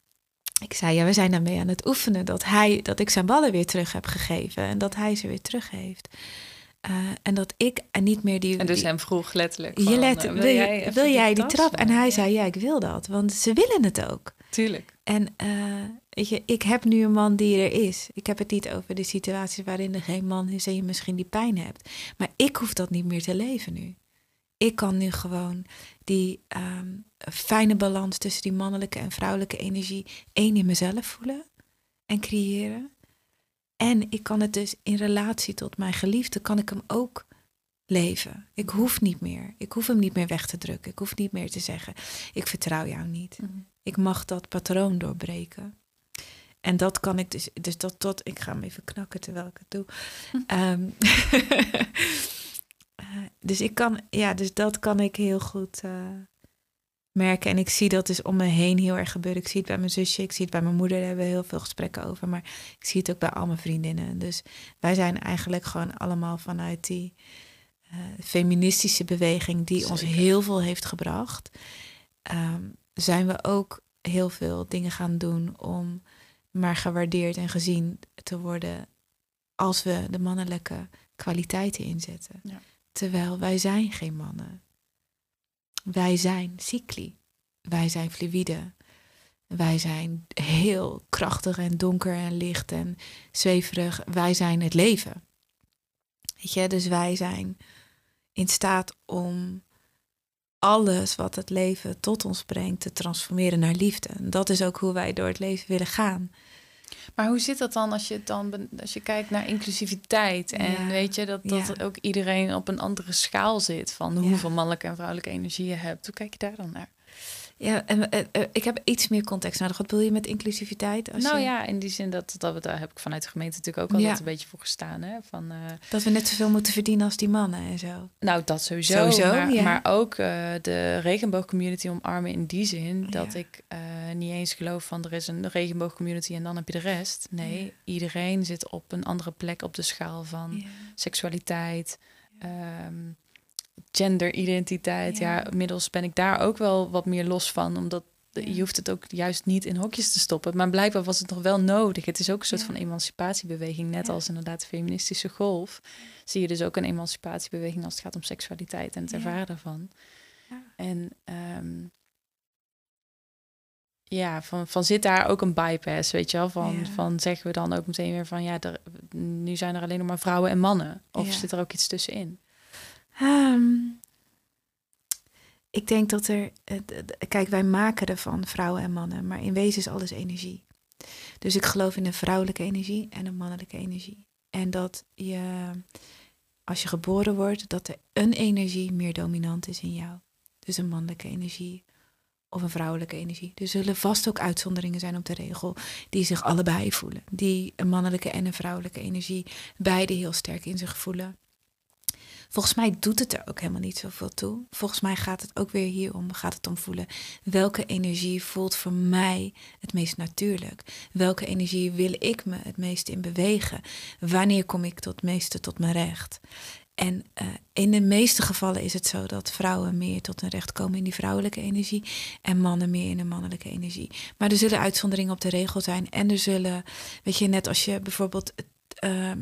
ik zei, ja, we zijn daarmee aan het oefenen dat, hij, dat ik zijn ballen weer terug heb gegeven en dat hij ze weer terug heeft. Uh, en dat ik en niet meer die. En dus hem vroeg letterlijk. Van, je let, wil, jij, wil jij die, trap? En hij zei: Ja, ik wil dat, want ze willen het ook. Tuurlijk. En uh, weet je, ik heb nu een man die er is. Ik heb het niet over de situatie waarin er geen man is en je misschien die pijn hebt. Maar ik hoef dat niet meer te leven nu. Ik kan nu gewoon die um, fijne balans tussen die mannelijke en vrouwelijke energie één in mezelf voelen en creëren. En ik kan het dus in relatie tot mijn geliefde, kan ik hem ook leven. Ik hoef niet meer. Ik hoef hem niet meer weg te drukken. Ik hoef niet meer te zeggen, ik vertrouw jou niet. Mhm. Ik mag dat patroon doorbreken. En dat kan ik dus, dus dat tot, ik ga hem even knakken terwijl ik het doe. Um, dus ik kan, ja, dus dat kan ik heel goed uh, merken. En ik zie dat dus om me heen heel erg gebeuren. Ik zie het bij mijn zusje, ik zie het bij mijn moeder, daar hebben we heel veel gesprekken over. Maar ik zie het ook bij al mijn vriendinnen. Dus wij zijn eigenlijk gewoon allemaal vanuit die uh, feministische beweging die ons heel veel heeft gebracht. Um, zijn we ook heel veel dingen gaan doen om maar gewaardeerd en gezien te worden als we de mannelijke kwaliteiten inzetten. Ja. Terwijl wij zijn geen mannen. Wij zijn cycli. Wij zijn fluïde. Wij zijn heel krachtig en donker en licht en zweverig. Wij zijn het leven. Weet je, dus wij zijn in staat om alles wat het leven tot ons brengt te transformeren naar liefde. En dat is ook hoe wij door het leven willen gaan. Maar hoe zit dat dan als je dan als je kijkt naar inclusiviteit en Ja. weet je dat, dat Ja. ook iedereen op een andere schaal zit van Ja. hoeveel mannelijke en vrouwelijke energie je hebt. Hoe kijk je daar dan naar? Ja, en eh, eh, ik heb iets meer context nodig. Wat bedoel je met inclusiviteit? Als nou je- ja, in die zin dat, dat we daar heb ik vanuit de gemeente natuurlijk ook altijd Ja. een beetje voor gestaan. Hè? Van, eh, Dat we net zoveel moeten verdienen als die mannen en zo. nou, dat sowieso. Sowieso, maar, ja. maar ook de regenboogcommunity omarmen in die zin dat Ja. ik niet eens geloof van er is een regenboogcommunity en dan heb je de rest. Nee, iedereen zit op een andere plek op de schaal van seksualiteit, ehm, genderidentiteit. Ja. Ja. inmiddels ben ik daar ook wel wat meer los van, omdat je hoeft het ook juist niet in hokjes te stoppen. Maar blijkbaar was het nog wel nodig. Het is ook een soort Ja. van emancipatiebeweging, net Ja. als inderdaad de feministische golf. Zie je dus ook een emancipatiebeweging als het gaat om seksualiteit en het ervaren daarvan. Ja. En ehm, ja, van, van zit daar ook een bypass, weet je wel? Van, van zeggen we dan ook meteen weer van ja, er, nu zijn er alleen nog maar vrouwen en mannen. Of zit er ook iets tussenin? Ehm, ik denk dat er. Kijk, wij maken ervan vrouwen en mannen, maar in wezen is alles energie. Dus ik geloof in een vrouwelijke energie en een mannelijke energie. En dat je, als je geboren wordt, dat er een energie meer dominant is in jou. Dus een mannelijke energie of een vrouwelijke energie. Er zullen vast ook uitzonderingen zijn op de regel die zich allebei voelen. Die een mannelijke en een vrouwelijke energie beide heel sterk in zich voelen. Volgens mij doet het er ook helemaal niet zoveel toe. Volgens mij gaat het ook weer hierom, gaat het om voelen. Welke energie voelt voor mij het meest natuurlijk? Welke energie wil ik me het meest in bewegen? Wanneer kom ik tot meeste tot mijn recht? En eh, in de meeste gevallen is het zo dat vrouwen meer tot hun recht komen in die vrouwelijke energie en mannen meer in de mannelijke energie. Maar er zullen uitzonderingen op de regel zijn en er zullen, weet je, net als je bijvoorbeeld eh, eh,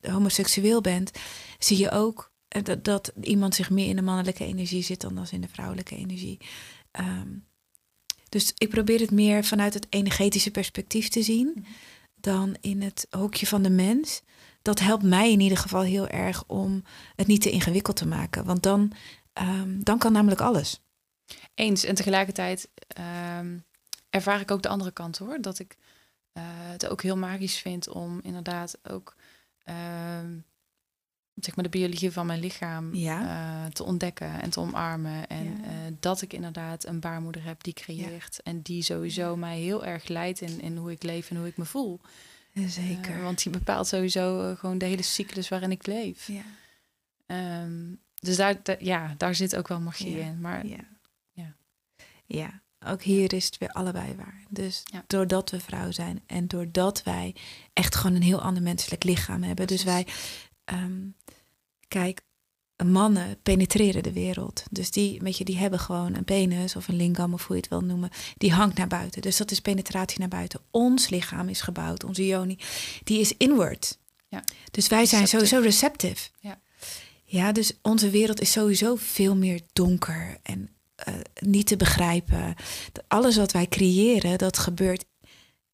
homoseksueel bent, zie je ook dat, dat iemand zich meer in de mannelijke energie zit dan als in de vrouwelijke energie. Ehm, dus ik probeer het meer vanuit het energetische perspectief te zien dan in het hokje van de mens. Dat helpt mij in ieder geval heel erg om het niet te ingewikkeld te maken. Want dan, ehm, dan kan namelijk alles. Eens. En tegelijkertijd ehm, ervaar ik ook de andere kant hoor. Dat ik eh, het ook heel magisch vind om inderdaad ook zeg maar de biologie van mijn lichaam Ja. eh, te ontdekken en te omarmen. En Ja. eh, dat ik inderdaad een baarmoeder heb die creëert. En die sowieso mij heel erg leidt in, in hoe ik leef en hoe ik me voel. Zeker. Eh, want die bepaalt sowieso gewoon de hele cyclus waarin ik leef. ja. Ehm, dus daar, da- ja, daar zit ook wel magie in. Maar Ja. Ja. ja, ook hier is het weer allebei waar. Dus Ja. doordat we vrouw zijn en doordat wij echt gewoon een heel ander menselijk lichaam hebben. Dus wij, ehm, kijk, mannen penetreren de wereld. Dus die, weet je, die hebben gewoon een penis of een lingam of hoe je het wil noemen. Die hangt naar buiten. Dus dat is penetratie naar buiten. Ons lichaam is gebouwd, onze yoni, die is inward. Ja. Dus wij zijn Receptive. sowieso receptive. Ja. Ja, dus onze wereld is sowieso veel meer donker en eh, niet te begrijpen. Alles wat wij creëren, dat gebeurt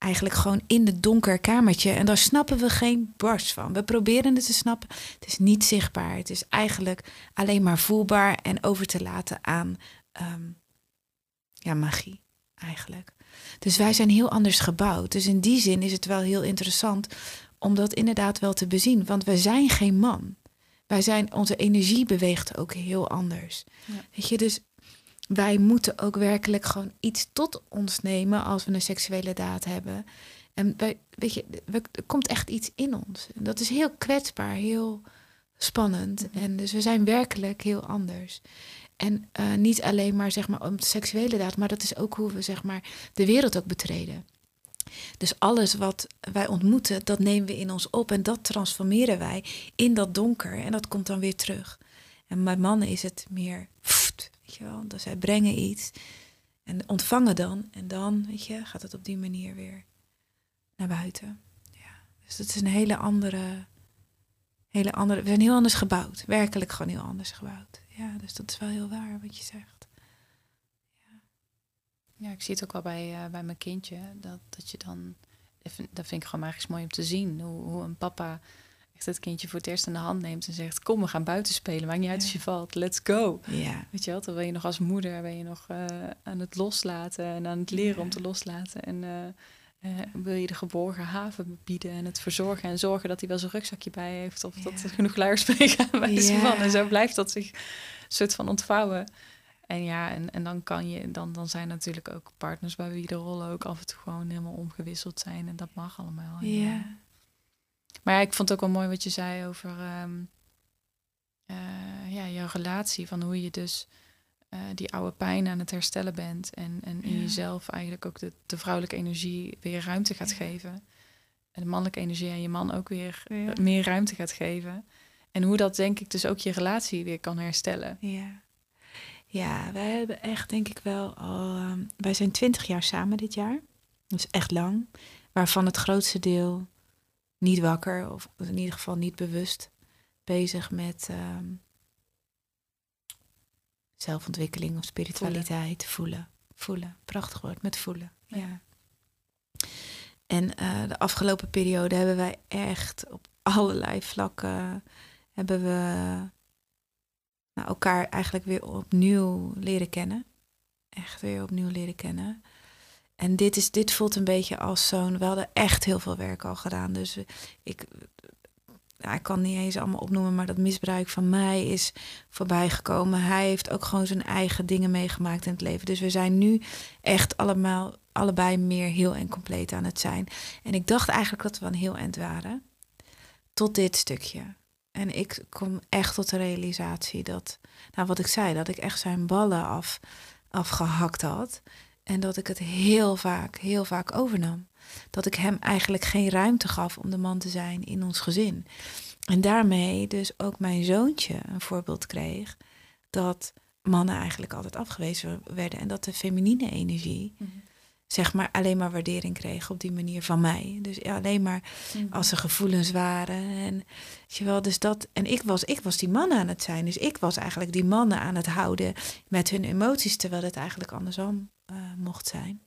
eigenlijk gewoon in het donker kamertje. En daar snappen we geen barst van. We proberen het te snappen. Het is niet zichtbaar. Het is eigenlijk alleen maar voelbaar en over te laten aan ehm, ja, magie eigenlijk. Dus wij zijn heel anders gebouwd. Dus in die zin is het wel heel interessant om dat inderdaad wel te bezien. Want wij zijn geen man. Wij zijn, onze energie beweegt ook heel anders. Ja. Weet je, dus wij moeten ook werkelijk gewoon iets tot ons nemen als we een seksuele daad hebben. En wij, weet je, er komt echt iets in ons. En dat is heel kwetsbaar, heel spannend. Mhm. En dus we zijn werkelijk heel anders. En eh, niet alleen maar zeg maar om de seksuele daad, maar dat is ook hoe we zeg maar de wereld ook betreden. Dus alles wat wij ontmoeten, dat nemen we in ons op en dat transformeren wij in dat donker en dat komt dan weer terug. En bij mannen is het meer, weet je zij brengen iets En ontvangen dan. En dan, weet je, gaat het op die manier weer naar buiten. Ja. Dus het is een hele andere, hele andere. We zijn heel anders gebouwd. Werkelijk gewoon heel anders gebouwd. Ja, dus dat is wel heel waar wat je zegt. Ja, ja ik zie het ook wel bij, uh, bij mijn kindje. Dat, dat je dan. Dat vind ik gewoon magisch mooi om te zien. Hoe, hoe een papa echt het kindje voor het eerst in de hand neemt en zegt: Kom, we gaan buiten spelen. Maakt niet uit als je valt. Let's go. Ja. Weet je wel, dan ben je nog als moeder ben je nog uh, aan het loslaten en aan het leren om te loslaten. En uh, uh, wil je de geborgen haven bieden en het verzorgen en zorgen dat hij wel zijn rugzakje bij heeft of dat er genoeg luiers bij ja. van. En zo blijft dat zich soort van ontvouwen. En ja, en, en dan kan je, dan, dan zijn natuurlijk ook partners bij wie de rollen ook af en toe gewoon helemaal omgewisseld zijn. En dat mag allemaal. Ja. Maar ja, ik vond het ook wel mooi wat je zei over um, uh, ja, jouw relatie. Van hoe je dus uh, die oude pijn aan het herstellen bent. En, en in ja. jezelf eigenlijk ook de, de, vrouwelijke energie weer ruimte gaat ja. geven. En de mannelijke energie aan je man ook weer ja. meer ruimte gaat geven. En hoe dat denk ik dus ook je relatie weer kan herstellen. Ja, ja wij hebben echt denk ik wel al... Um, wij zijn twintig jaar samen dit jaar. Dus echt lang. Waarvan het grootste deel niet wakker. Of in ieder geval niet bewust bezig met... Um, zelfontwikkeling of spiritualiteit. Voelen. voelen. Voelen. Prachtig woord, met voelen. Ja. ja. En uh, de afgelopen periode hebben wij echt op allerlei vlakken hebben we nou, elkaar eigenlijk weer opnieuw leren kennen. Echt weer opnieuw leren kennen. En dit, is, dit voelt een beetje als zo'n. We hadden echt heel veel werk al gedaan. Dus ik, ik kan niet eens allemaal opnoemen, maar dat misbruik van mij is voorbij gekomen. Hij heeft ook gewoon zijn eigen dingen meegemaakt in het leven. Dus we zijn nu echt allemaal, allebei meer heel en compleet aan het zijn. En ik dacht eigenlijk dat we een heel eind waren. Tot dit stukje. En ik kom echt tot de realisatie dat, nou wat ik zei, dat ik echt zijn ballen af, afgehakt had. En dat ik het heel vaak, heel vaak overnam. Dat ik hem eigenlijk geen ruimte gaf om de man te zijn in ons gezin. En daarmee dus ook mijn zoontje een voorbeeld kreeg dat mannen eigenlijk altijd afgewezen werden. En dat de feminine energie, mm -hmm. zeg maar, alleen maar waardering kreeg op die manier van mij. Dus ja, alleen maar mm -hmm. als er gevoelens waren. En, je wel, dus dat, en ik was, ik was die mannen aan het zijn. Dus ik was eigenlijk die mannen aan het houden met hun emoties, terwijl het eigenlijk andersom uh, mocht zijn.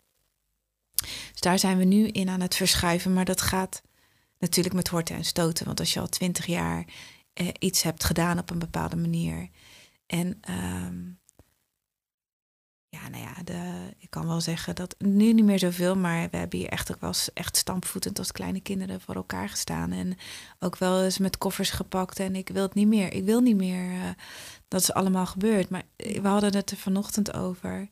Dus daar zijn we nu in aan het verschuiven. Maar dat gaat natuurlijk met horten en stoten. Want als je al twintig jaar eh, iets hebt gedaan op een bepaalde manier. En um, ja, nou ja, de, ik kan wel zeggen dat nu niet meer zoveel. Maar we hebben hier echt ook wel echt stampvoetend als kleine kinderen voor elkaar gestaan. En ook wel eens met koffers gepakt. En ik wil het niet meer. Ik wil niet meer uh, dat is allemaal gebeurd. Maar we hadden het er vanochtend over.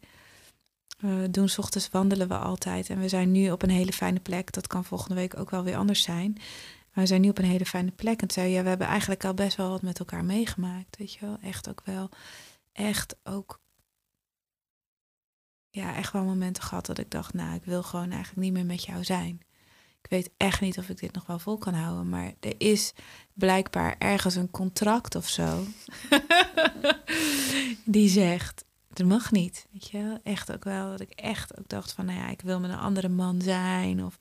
Uh, doen s ochtends wandelen we altijd. En we zijn nu op een hele fijne plek. Dat kan volgende week ook wel weer anders zijn. Maar we zijn nu op een hele fijne plek. En zei ja, we hebben eigenlijk al best wel wat met elkaar meegemaakt. Weet je wel, echt ook wel. Echt ook. Ja, echt wel momenten gehad dat ik dacht, nou, ik wil gewoon eigenlijk niet meer met jou zijn. Ik weet echt niet of ik dit nog wel vol kan houden. Maar er is blijkbaar ergens een contract of zo. die zegt, het mag niet. Weet je, echt ook wel dat ik echt ook dacht van, nou ja, ik wil met een andere man zijn of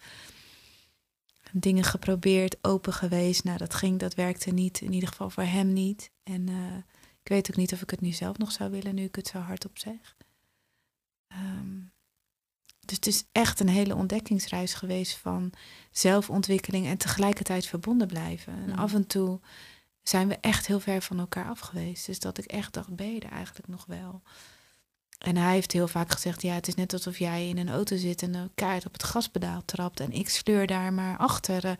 dingen geprobeerd, open geweest. Nou, dat ging, dat werkte niet, in ieder geval voor hem niet. En uh, ik weet ook niet of ik het nu zelf nog zou willen, nu ik het zo hardop zeg. Um, dus het is echt een hele ontdekkingsreis geweest van zelfontwikkeling en tegelijkertijd verbonden blijven. En mm. af en toe zijn we echt heel ver van elkaar af geweest. Dus dat ik echt dacht, ben je er eigenlijk nog wel? En hij heeft heel vaak gezegd: Ja, het is net alsof jij in een auto zit en een kaart op het gaspedaal trapt. En ik sleur daar maar achter, uh,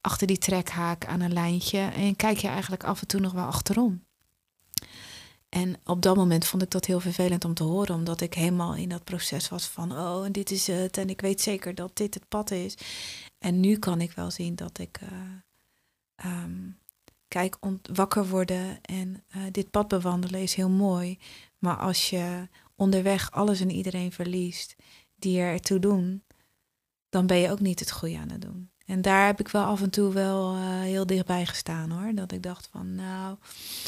achter die trekhaak aan een lijntje. En kijk je eigenlijk af en toe nog wel achterom. En op dat moment vond ik dat heel vervelend om te horen, omdat ik helemaal in dat proces was van: Oh, en dit is het. En ik weet zeker dat dit het pad is. En nu kan ik wel zien dat ik. Uh, um, kijk, wakker worden en uh, dit pad bewandelen is heel mooi. Maar als je onderweg alles en iedereen verliest die er ertoe doen, dan ben je ook niet het goede aan het doen. En daar heb ik wel af en toe wel uh, heel dichtbij gestaan hoor. Dat ik dacht van nou.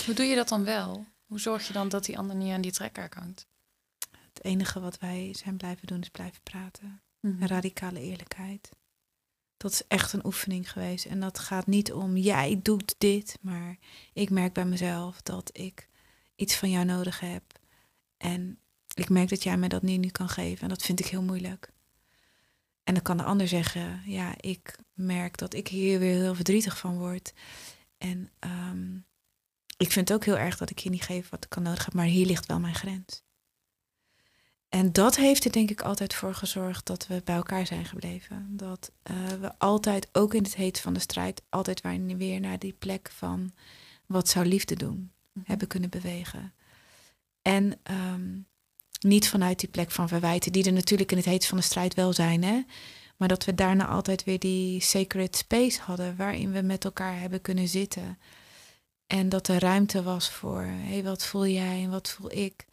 Hoe doe je dat dan wel? Hoe zorg je dan dat die ander niet aan die trekker hangt? Het enige wat wij zijn blijven doen is blijven praten. Mhm. Radicale eerlijkheid. Dat is echt een oefening geweest. En dat gaat niet om jij doet dit, maar ik merk bij mezelf dat ik iets van jou nodig heb. En ik merk dat jij mij dat niet nu kan geven. En dat vind ik heel moeilijk. En dan kan de ander zeggen, ja, ik merk dat ik hier weer heel verdrietig van word. En ehm, ik vind het ook heel erg dat ik je niet geef wat ik kan nodig heb, maar hier ligt wel mijn grens. En dat heeft er denk ik altijd voor gezorgd dat we bij elkaar zijn gebleven. Dat eh, we altijd, ook in het heet van de strijd, altijd weer naar die plek van wat zou liefde doen, Mhm. hebben kunnen bewegen. En ehm, niet vanuit die plek van verwijten, die er natuurlijk in het heet van de strijd wel zijn, hè. Maar dat we daarna altijd weer die sacred space hadden, waarin we met elkaar hebben kunnen zitten. En dat er ruimte was voor, hé, hey, wat voel jij en wat voel ik?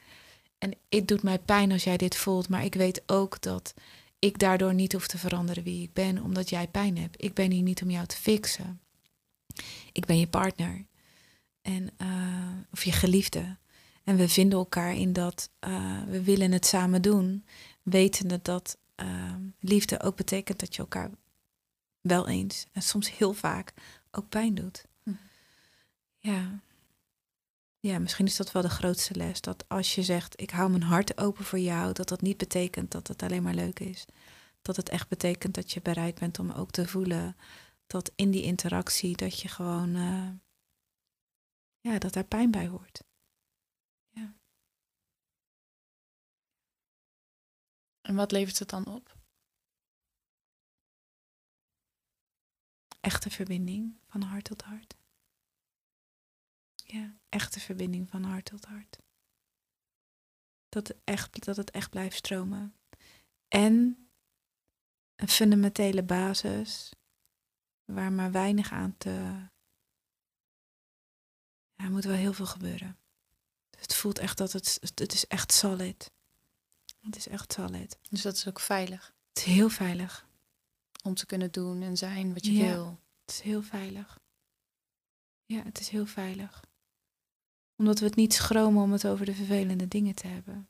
En het doet mij pijn als jij dit voelt, maar ik weet ook dat ik daardoor niet hoef te veranderen wie ik ben, omdat jij pijn hebt. Ik ben hier niet om jou te fixen. Ik ben je partner. En, uh, of je geliefde. En we vinden elkaar in dat uh, we willen het samen doen, wetende dat uh, liefde ook betekent dat je elkaar wel eens en soms heel vaak ook pijn doet. Hm. Ja. Ja, misschien is dat wel de grootste les. Dat als je zegt, ik hou mijn hart open voor jou, dat dat niet betekent dat het alleen maar leuk is. Dat het echt betekent dat je bereid bent om ook te voelen dat in die interactie dat je gewoon, uh, ja, dat daar pijn bij hoort. En wat levert het dan op? Echte verbinding van hart tot hart. Ja, echte verbinding van hart tot hart. Dat het echt, dat het echt blijft stromen. En een fundamentele basis waar maar weinig aan te. Er moet wel heel veel gebeuren. Het voelt echt dat het, het is echt solid. Het is echt solid. Dus dat is ook veilig. Het is heel veilig. Om te kunnen doen en zijn wat je ja, wil. Het is heel veilig. Ja, het is heel veilig. Omdat we het niet schromen om het over de vervelende dingen te hebben.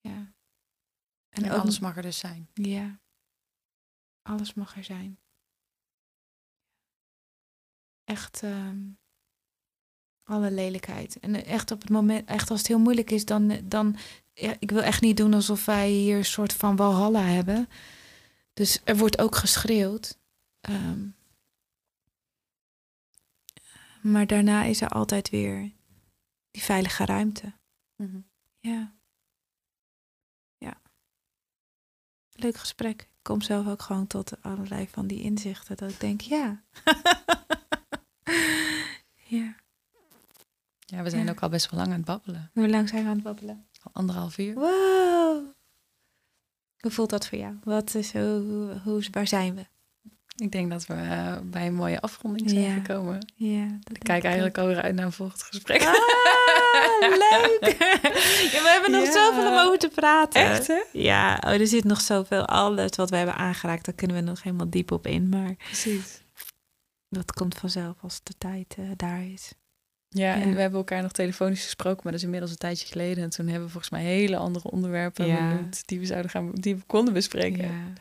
Ja. En, en alles mag er dus zijn. Ja. Alles mag er zijn. Echt um, alle lelijkheid. En echt op het moment, echt als het heel moeilijk is, dan, dan ja, ik wil echt niet doen alsof wij hier een soort van walhalla hebben. Dus er wordt ook geschreeuwd. Um, maar daarna is er altijd weer die veilige ruimte. Mm -hmm. Ja. Ja. Leuk gesprek. Ik kom zelf ook gewoon tot allerlei van die inzichten. Dat ik denk, ja. ja. Ja, we zijn Ja. ook al best wel lang aan het babbelen. Hoe lang zijn we aan het babbelen? Al anderhalf uur. Wow. Hoe voelt dat voor jou? Wat is, hoe, hoe, waar zijn we? Ik denk dat we uh, bij een mooie afronding zijn Ja. gekomen. Ja, Ik kijk eigenlijk alweer uit naar een volgend gesprek. Ah, leuk! ja, we hebben nog Ja. zoveel om over te praten. Echt, hè? Ja, oh, er zit nog zoveel. Alles wat we hebben aangeraakt, daar kunnen we nog helemaal diep op in. Maar Precies. dat komt vanzelf als de tijd eh, daar is. Ja, en we hebben elkaar nog telefonisch gesproken, maar dat is inmiddels een tijdje geleden. En toen hebben we volgens mij hele andere onderwerpen Ja. benoemd die we zouden gaan, die we konden bespreken. Ja,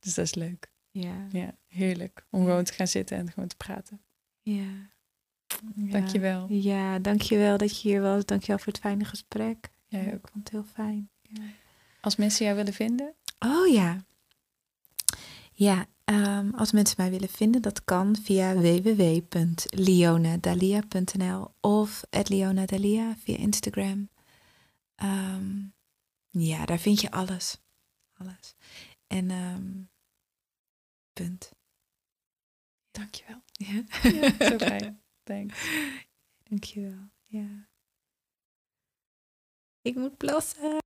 Dus dat is leuk. ja, Ja, heerlijk. Om gewoon te gaan zitten en gewoon te praten. ja. ja. Dankjewel. Ja, dankjewel dat je hier was. Dankjewel voor het fijne gesprek. Jij Ja, ook. Ik vond het heel fijn. Als mensen jou willen vinden, Oh ja. Ja, ehm, als mensen mij willen vinden, dat kan via www.leonadalia.nl of @leonadalia via Instagram. Ehm, ja, daar vind je alles. Alles. En ehm, punt. dankjewel. Ja. Ja, zo fijn. Thanks. Dankjewel. Ja. Ik moet plassen.